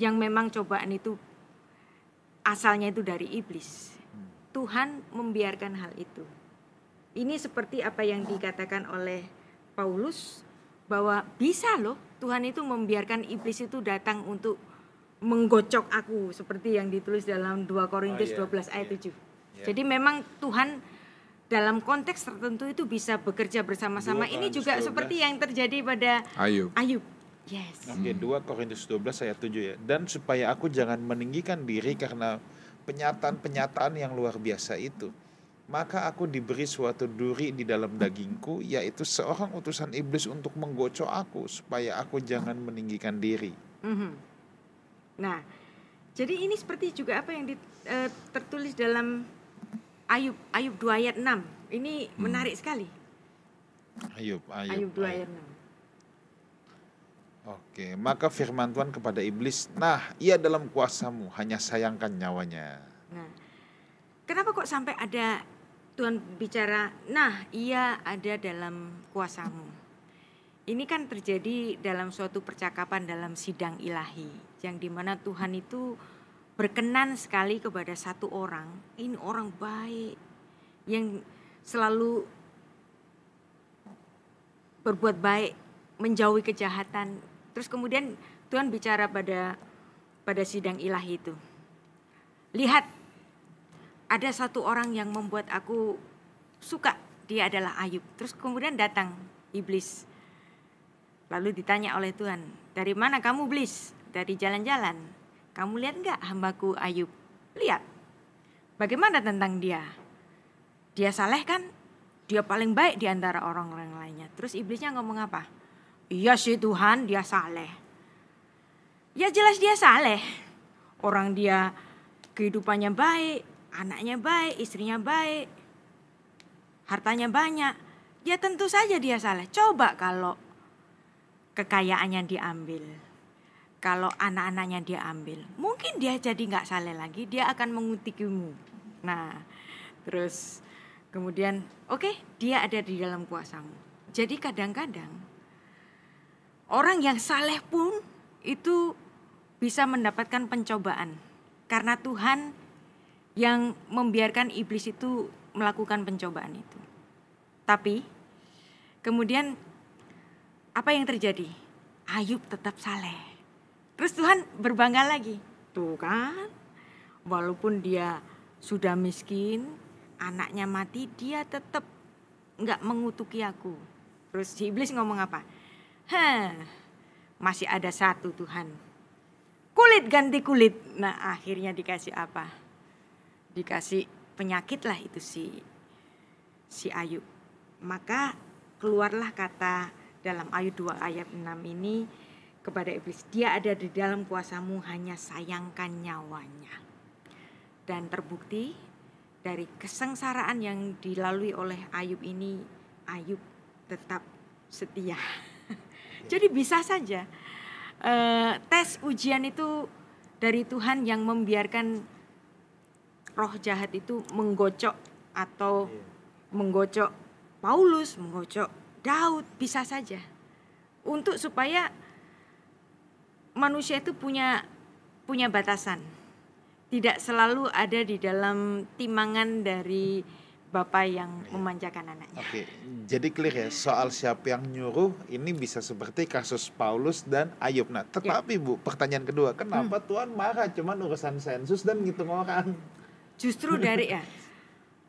yang memang cobaan itu asalnya itu dari iblis. Tuhan membiarkan hal itu. Ini seperti apa yang dikatakan oleh Paulus bahwa bisa loh Tuhan itu membiarkan iblis itu datang untuk menggocok aku seperti yang ditulis dalam 2 Korintus Oh, iya, 12 ayat iya. 7. Iya. Jadi memang Tuhan dalam konteks tertentu itu bisa bekerja bersama-sama. 2 Ini juga 12. seperti yang terjadi pada Ayub. Ayub. Yes. Oke, 2 Korintus 12 ayat 7 ya. Dan supaya aku jangan meninggikan diri karena penyataan-penyataan yang luar biasa itu. Maka aku diberi suatu duri di dalam dagingku, yaitu seorang utusan iblis untuk menggocok aku, supaya aku jangan meninggikan diri. Mhm. Nah, jadi ini seperti juga apa yang di- eh, tertulis dalam Ayub Ayub 2 ayat 6. Ini menarik sekali. Ayub, Ayub. Ayub 2 ayat 6. Oke, maka firman Tuhan kepada iblis, nah ia dalam kuasamu, hanya sayangkan nyawanya. Nah, kenapa kok sampai ada Tuhan bicara, nah ia ada dalam kuasamu. Ini kan terjadi dalam suatu percakapan dalam sidang ilahi, yang di mana Tuhan itu berkenan sekali kepada satu orang, ini orang baik, yang selalu berbuat baik, menjauhi kejahatan. Terus kemudian Tuhan bicara pada pada sidang ilahi itu. Lihat ada satu orang yang membuat aku suka, dia adalah Ayub. Terus kemudian datang iblis. Lalu ditanya oleh Tuhan, dari mana kamu iblis? Dari jalan-jalan. Kamu lihat nggak hambaku Ayub? Lihat. Bagaimana tentang dia? Dia saleh kan? Dia paling baik di antara orang-orang lainnya. Terus iblisnya ngomong apa? Iya sih Tuhan, dia saleh. Ya jelas dia saleh. Orang dia kehidupannya baik, anaknya baik, istrinya baik, hartanya banyak. Ya tentu saja dia saleh. Coba kalau kekayaannya diambil, kalau anak-anaknya diambil, mungkin dia jadi nggak saleh lagi. Dia akan mengutikimu. Nah, terus kemudian, oke, dia ada di dalam kuasamu. Jadi kadang-kadang orang yang saleh pun itu bisa mendapatkan pencobaan karena Tuhan yang membiarkan iblis itu melakukan pencobaan itu. Tapi kemudian apa yang terjadi? Ayub tetap saleh. Terus Tuhan berbangga lagi. Tuh kan, walaupun dia sudah miskin, anaknya mati, dia tetap nggak mengutuki aku. Terus si iblis ngomong apa? Hah, masih ada satu Tuhan. Kulit ganti kulit. Nah akhirnya dikasih apa? Dikasih penyakit lah itu si si Ayub. Maka keluarlah kata dalam Ayub 2 ayat 6 ini kepada iblis. Dia ada di dalam kuasamu hanya sayangkan nyawanya. Dan terbukti dari kesengsaraan yang dilalui oleh Ayub ini, Ayub tetap setia. Jadi bisa saja eh, tes ujian itu dari Tuhan yang membiarkan roh jahat itu menggocok atau menggocok Paulus, menggocok Daud, bisa saja. Untuk supaya manusia itu punya punya batasan. Tidak selalu ada di dalam timangan dari bapak yang memanjakan anaknya. Oke, jadi clear ya soal siapa yang nyuruh ini bisa seperti kasus Paulus dan Ayub. Nah, tetapi Bu, pertanyaan kedua, kenapa Tuhan marah cuman urusan sensus dan ngitung orang? Justru dari ya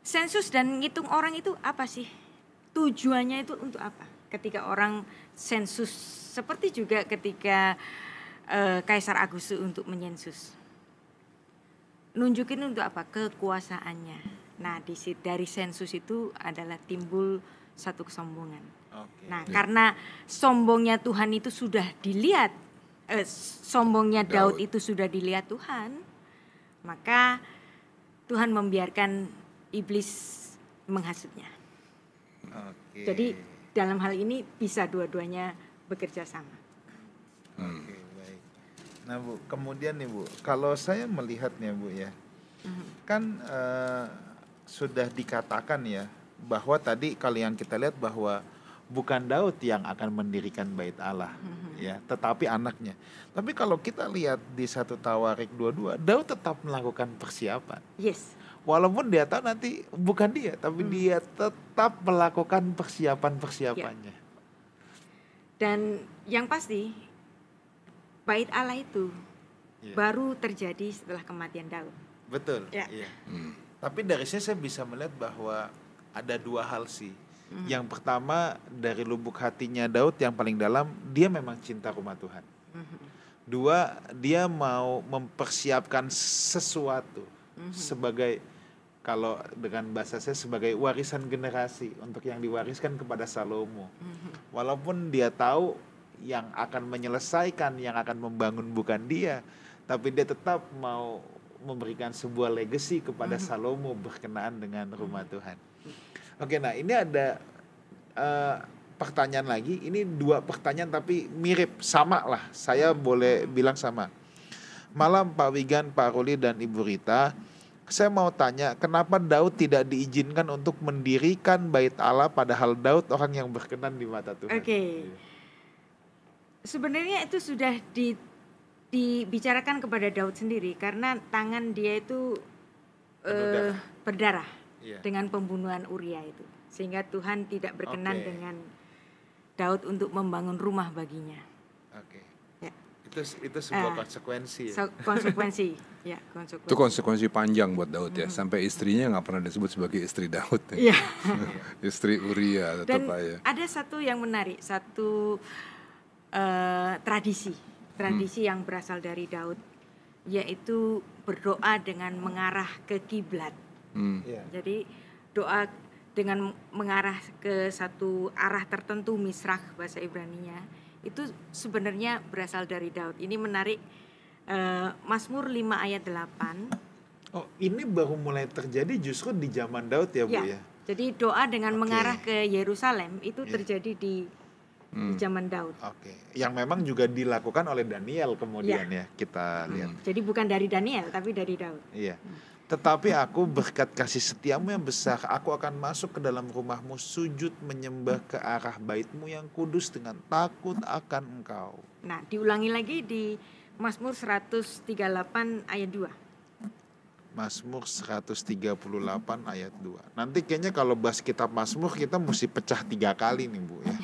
sensus dan ngitung orang itu apa sih? Tujuannya itu untuk apa? Ketika orang sensus seperti juga ketika eh, Kaisar Agustus untuk menyensus. Nunjukin untuk apa? Kekuasaannya. Nah, di dari sensus itu adalah timbul satu kesombongan. Oke. Nah, karena sombongnya Tuhan itu sudah dilihat, eh, sombongnya Daud. Daud. itu sudah dilihat Tuhan, maka Tuhan membiarkan iblis menghasutnya. Oke. Jadi dalam hal ini bisa dua-duanya bekerja sama. Oke, baik. Nah, Bu, kemudian nih, Bu, kalau saya melihatnya, Bu ya. Kan eh, sudah dikatakan ya bahwa tadi kalau yang kita lihat bahwa bukan Daud yang akan mendirikan bait Allah ya, tetapi anaknya. Tapi kalau kita lihat di satu Tawarik 22, Daud tetap melakukan persiapan. Yes. Walaupun dia tahu nanti bukan dia, tapi dia tetap melakukan persiapan-persiapannya. Dan yang pasti bait Allah itu Iya. baru terjadi setelah kematian Daud. Betul. Ya. Iya. Hmm. Tapi dari sini saya bisa melihat bahwa ada dua hal sih. Hmm. Yang pertama dari lubuk hatinya Daud yang paling dalam, dia memang cinta rumah Tuhan. Mhm. Dua, dia mau mempersiapkan sesuatu Mhm. sebagai kalau dengan bahasa saya sebagai warisan generasi untuk yang diwariskan kepada Salomo. Mhm. Walaupun dia tahu yang akan menyelesaikan, yang akan membangun bukan dia, tapi dia tetap mau memberikan sebuah legacy kepada Salomo berkenaan dengan rumah Tuhan. Oke, nah ini ada eh, pertanyaan lagi. Ini dua pertanyaan tapi mirip, sama lah. Saya boleh bilang sama. Malam Pak Wigan, Pak Ruli dan Ibu Rita. Saya mau tanya, kenapa Daud tidak diizinkan untuk mendirikan bait Allah padahal Daud orang yang berkenan di mata Tuhan? Oke. Sebenarnya itu sudah di, dibicarakan kepada Daud sendiri karena tangan dia itu eh, darah. berdarah Iya. dengan pembunuhan Uria itu, sehingga Tuhan tidak berkenan Oke. dengan Daud untuk membangun rumah baginya. Oke. Ya. Itu itu sebuah Ah. konsekuensi. ya? So, konsekuensi, ya konsekuensi. Itu konsekuensi panjang buat Daud ya. Sampai istrinya nggak pernah disebut sebagai istri Daud. ya. Iya. [laughs] Istri Uria Dan tetap aja. ada satu yang menarik, satu eh, tradisi, tradisi yang berasal dari Daud, yaitu berdoa dengan mengarah ke kiblat. Hmm. Iya. Jadi doa dengan mengarah ke satu arah tertentu, misrah bahasa Ibrani-nya, itu sebenarnya berasal dari Daud. Ini menarik. eh, Mazmur 5 ayat 8. Oh, ini baru mulai terjadi justru di zaman Daud ya, Bu ya. Ya. Jadi doa dengan Oke. mengarah ke Yerusalem itu Iya. terjadi di, di Hmm. zaman Daud. Oke. Yang memang juga dilakukan oleh Daniel kemudian ya, kita lihat. Hmm. Jadi bukan dari Daniel tapi dari Daud. Iya. Tetapi aku berkat kasih setiamu yang besar, aku akan masuk ke dalam rumahmu, sujud menyembah ke arah baitmu yang kudus dengan takut akan engkau. Nah, diulangi lagi di Mazmur 138 ayat 2. Mazmur 138 ayat 2. Nanti kayaknya kalau bahas kitab Mazmur kita mesti pecah tiga kali nih Bu ya.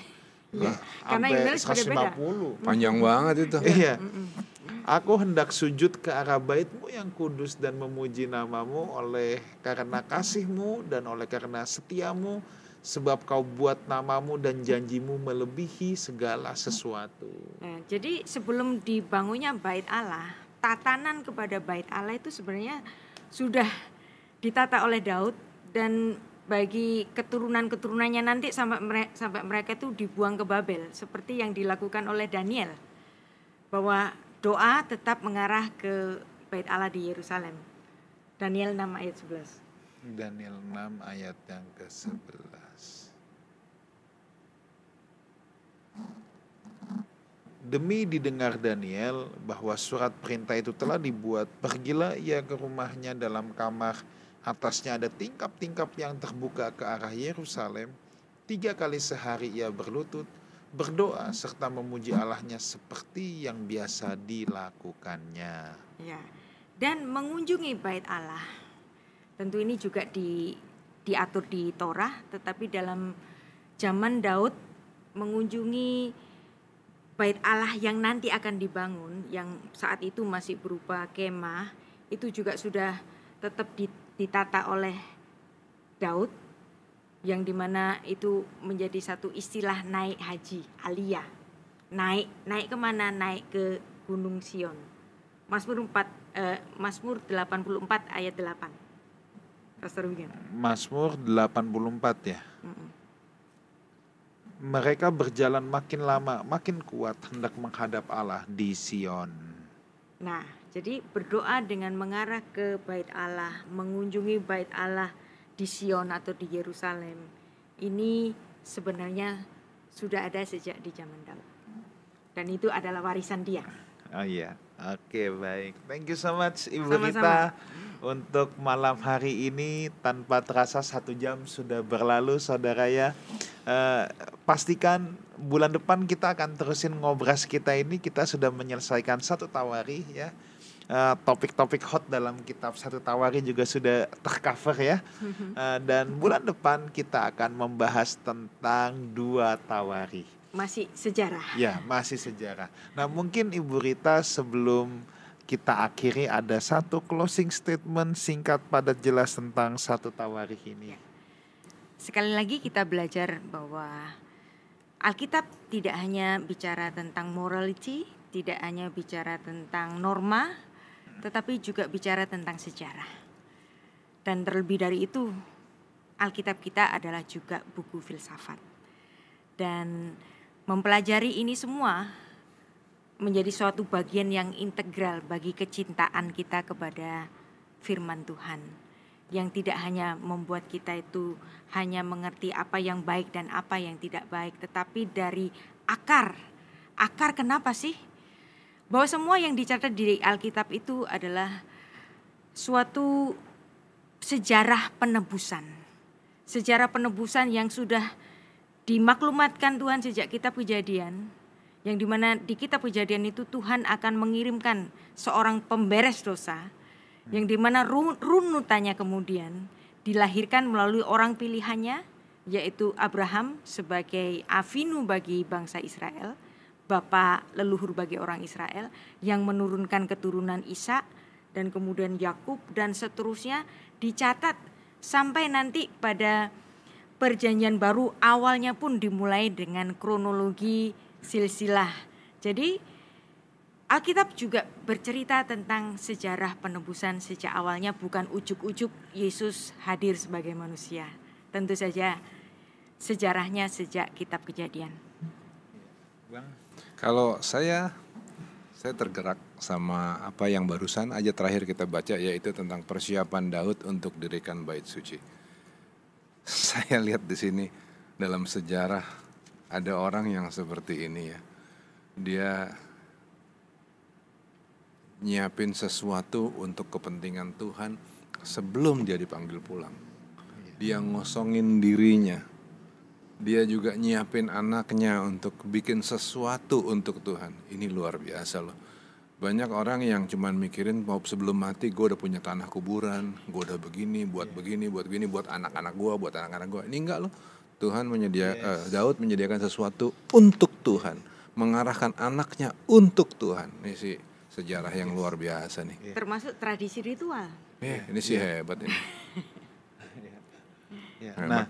Iya, karena Sampai yang nulis beda-beda. 150. Panjang banget itu. Iya. Aku hendak sujud ke arah baitmu yang kudus dan memuji namamu oleh karena kasihmu dan oleh karena setiamu sebab kau buat namamu dan janjimu melebihi segala sesuatu. Nah, jadi sebelum dibangunnya bait Allah, tatanan kepada bait Allah itu sebenarnya sudah ditata oleh Daud dan bagi keturunan-keturunannya nanti sampai mereka, sampai mereka itu dibuang ke Babel seperti yang dilakukan oleh Daniel bahwa doa tetap mengarah ke bait Allah di Yerusalem. Daniel 6 ayat 11. Daniel 6 ayat yang ke-11. Demi didengar Daniel bahwa surat perintah itu telah dibuat, pergilah ia ke rumahnya dalam kamar. Atasnya ada tingkap-tingkap yang terbuka ke arah Yerusalem. Tiga kali sehari ia berlutut, berdoa serta memuji Allahnya seperti yang biasa dilakukannya. Ya. Dan mengunjungi bait Allah. Tentu ini juga di diatur di Torah, tetapi dalam zaman Daud mengunjungi bait Allah yang nanti akan dibangun yang saat itu masih berupa kemah itu juga sudah tetap di- ditata oleh Daud yang di mana itu menjadi satu istilah naik haji aliyah naik naik ke mana naik ke Gunung Sion Mazmur 4 eh, Mazmur 84 ayat 8 Pastor Mazmur 84 ya. Mm-mm. Mereka berjalan makin lama, makin kuat hendak menghadap Allah di Sion. Nah, jadi berdoa dengan mengarah ke bait Allah, mengunjungi bait Allah di Sion atau di Yerusalem. Ini sebenarnya sudah ada sejak di zaman Daud. Dan itu adalah warisan dia. Oh iya, oke baik. Thank you so much Ibu Sama-sama. Rita untuk malam hari ini tanpa terasa satu jam sudah berlalu saudara ya eh, pastikan bulan depan kita akan terusin ngobras kita ini kita sudah menyelesaikan satu tawari ya Eh, topik-topik hot dalam kitab satu tawari juga sudah tercover ya Eh, dan bulan depan kita akan membahas tentang dua tawari Masih sejarah. Ya, masih sejarah. Nah, mungkin Ibu Rita sebelum kita akhiri ada satu closing statement singkat padat jelas tentang satu tawarikh ini. Sekali lagi kita belajar bahwa Alkitab tidak hanya bicara tentang morality, tidak hanya bicara tentang norma, tetapi juga bicara tentang sejarah. Dan terlebih dari itu, Alkitab kita adalah juga buku filsafat. Dan mempelajari ini semua menjadi suatu bagian yang integral bagi kecintaan kita kepada firman Tuhan yang tidak hanya membuat kita itu hanya mengerti apa yang baik dan apa yang tidak baik tetapi dari akar akar kenapa sih bahwa semua yang dicatat di Alkitab itu adalah suatu sejarah penebusan. Sejarah penebusan yang sudah dimaklumatkan Tuhan sejak kitab kejadian yang di mana di kitab kejadian itu Tuhan akan mengirimkan seorang pemberes dosa yang di mana ru- runutannya kemudian dilahirkan melalui orang pilihannya yaitu Abraham sebagai avinu bagi bangsa Israel bapak leluhur bagi orang Israel yang menurunkan keturunan Ishak dan kemudian Yakub dan seterusnya dicatat sampai nanti pada perjanjian baru awalnya pun dimulai dengan kronologi silsilah. Jadi Alkitab juga bercerita tentang sejarah penebusan sejak awalnya bukan ujuk-ujuk Yesus hadir sebagai manusia. Tentu saja sejarahnya sejak kitab Kejadian. Bang, Kalau saya saya tergerak sama apa yang barusan aja terakhir kita baca yaitu tentang persiapan Daud untuk dirikan bait suci. [laughs] Saya lihat di sini dalam sejarah ada orang yang seperti ini ya. Dia nyiapin sesuatu untuk kepentingan Tuhan sebelum dia dipanggil pulang. Dia ngosongin dirinya. Dia juga nyiapin anaknya untuk bikin sesuatu untuk Tuhan. Ini luar biasa loh. Banyak orang yang cuman mikirin mau sebelum mati gue udah punya tanah kuburan, gue udah begini, buat begini, buat begini, buat anak-anak gue, buat anak-anak gue. Ini enggak loh. Tuhan menyedia, eh, Daud menyediakan sesuatu untuk Tuhan, mengarahkan anaknya untuk Tuhan. Ini sih sejarah yang luar biasa nih. Termasuk tradisi ritual. Eh, ini sih hebat ini. [laughs] Ya, Hebat. Nah,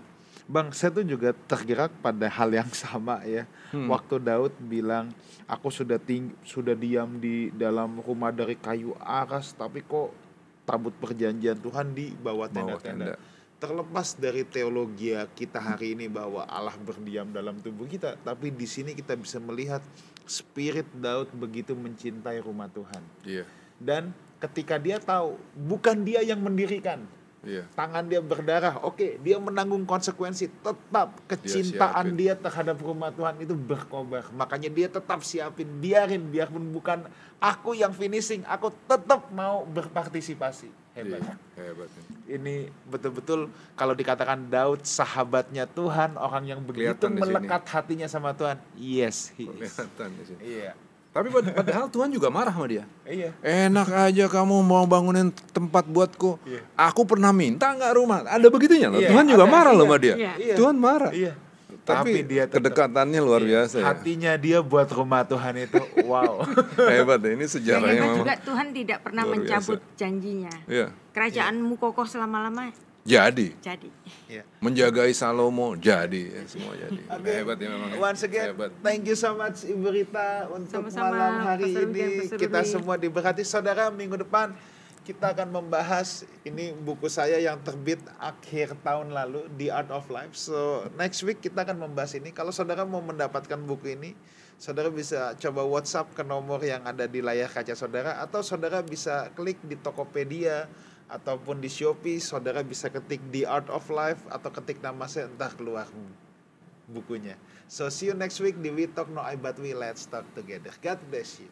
Bang, saya tuh juga tergerak pada hal yang [laughs] sama ya. Hmm. Waktu Daud bilang, aku sudah ting sudah diam di dalam rumah dari kayu aras, tapi kok tabut perjanjian Tuhan di bawah tenda-tenda. tenda. Terlepas dari teologi kita hari ini bahwa Allah berdiam dalam tubuh kita, tapi di sini kita bisa melihat spirit Daud begitu mencintai rumah Tuhan. Iya, Dan ketika dia tahu bukan dia yang mendirikan, iya. tangan dia berdarah, oke, dia menanggung konsekuensi. Tetap kecintaan siapin. dia, terhadap rumah Tuhan itu berkobar. Makanya dia tetap siapin, biarin, biarpun bukan aku yang finishing, aku tetap mau berpartisipasi. Hebat. Iya, hebat ini. Betul-betul kalau dikatakan Daud sahabatnya Tuhan, orang yang begitu Kelihatan melekat hatinya sama Tuhan. Yes, he is. Kelihatan di sini. Iya. Tapi pad- padahal Tuhan juga marah sama dia. Iya. Enak aja kamu mau bangunin tempat buatku. Iya. Aku pernah minta nggak rumah. Ada begitunya loh. Iya, Tuhan juga ada, marah loh iya. sama dia. Iya. Iya. Tuhan marah. Iya. Tapi, dia tetap- kedekatannya luar Iya, biasa ya. Hatinya dia buat rumah Tuhan itu wow. [laughs] Hebat ya. Ini Yang sejarahnya hebat memang. juga Tuhan tidak pernah mencabut janjinya. Iya. Kerajaanmu kokoh selama-lama Jadi jadi. Iya. menjagai Salomo jadi ya, semua jadi. Hebat ya memang. ya. Once again, Hebat. thank you so much Ibu Rita untuk Sama-sama, malam hari dan ini. Kita semua diberkati. Saudara, minggu depan kita akan membahas ini buku saya yang terbit akhir tahun lalu, The Art of Life. So, next week kita akan membahas ini. Kalau saudara mau mendapatkan buku ini, saudara bisa coba WhatsApp ke nomor yang ada di layar kaca saudara atau saudara bisa klik di Tokopedia ataupun di Shopee, saudara bisa ketik The Art of Life atau ketik nama saya entah keluar bukunya. So see you next week di We Talk No I But We Let's Talk Together. God bless you.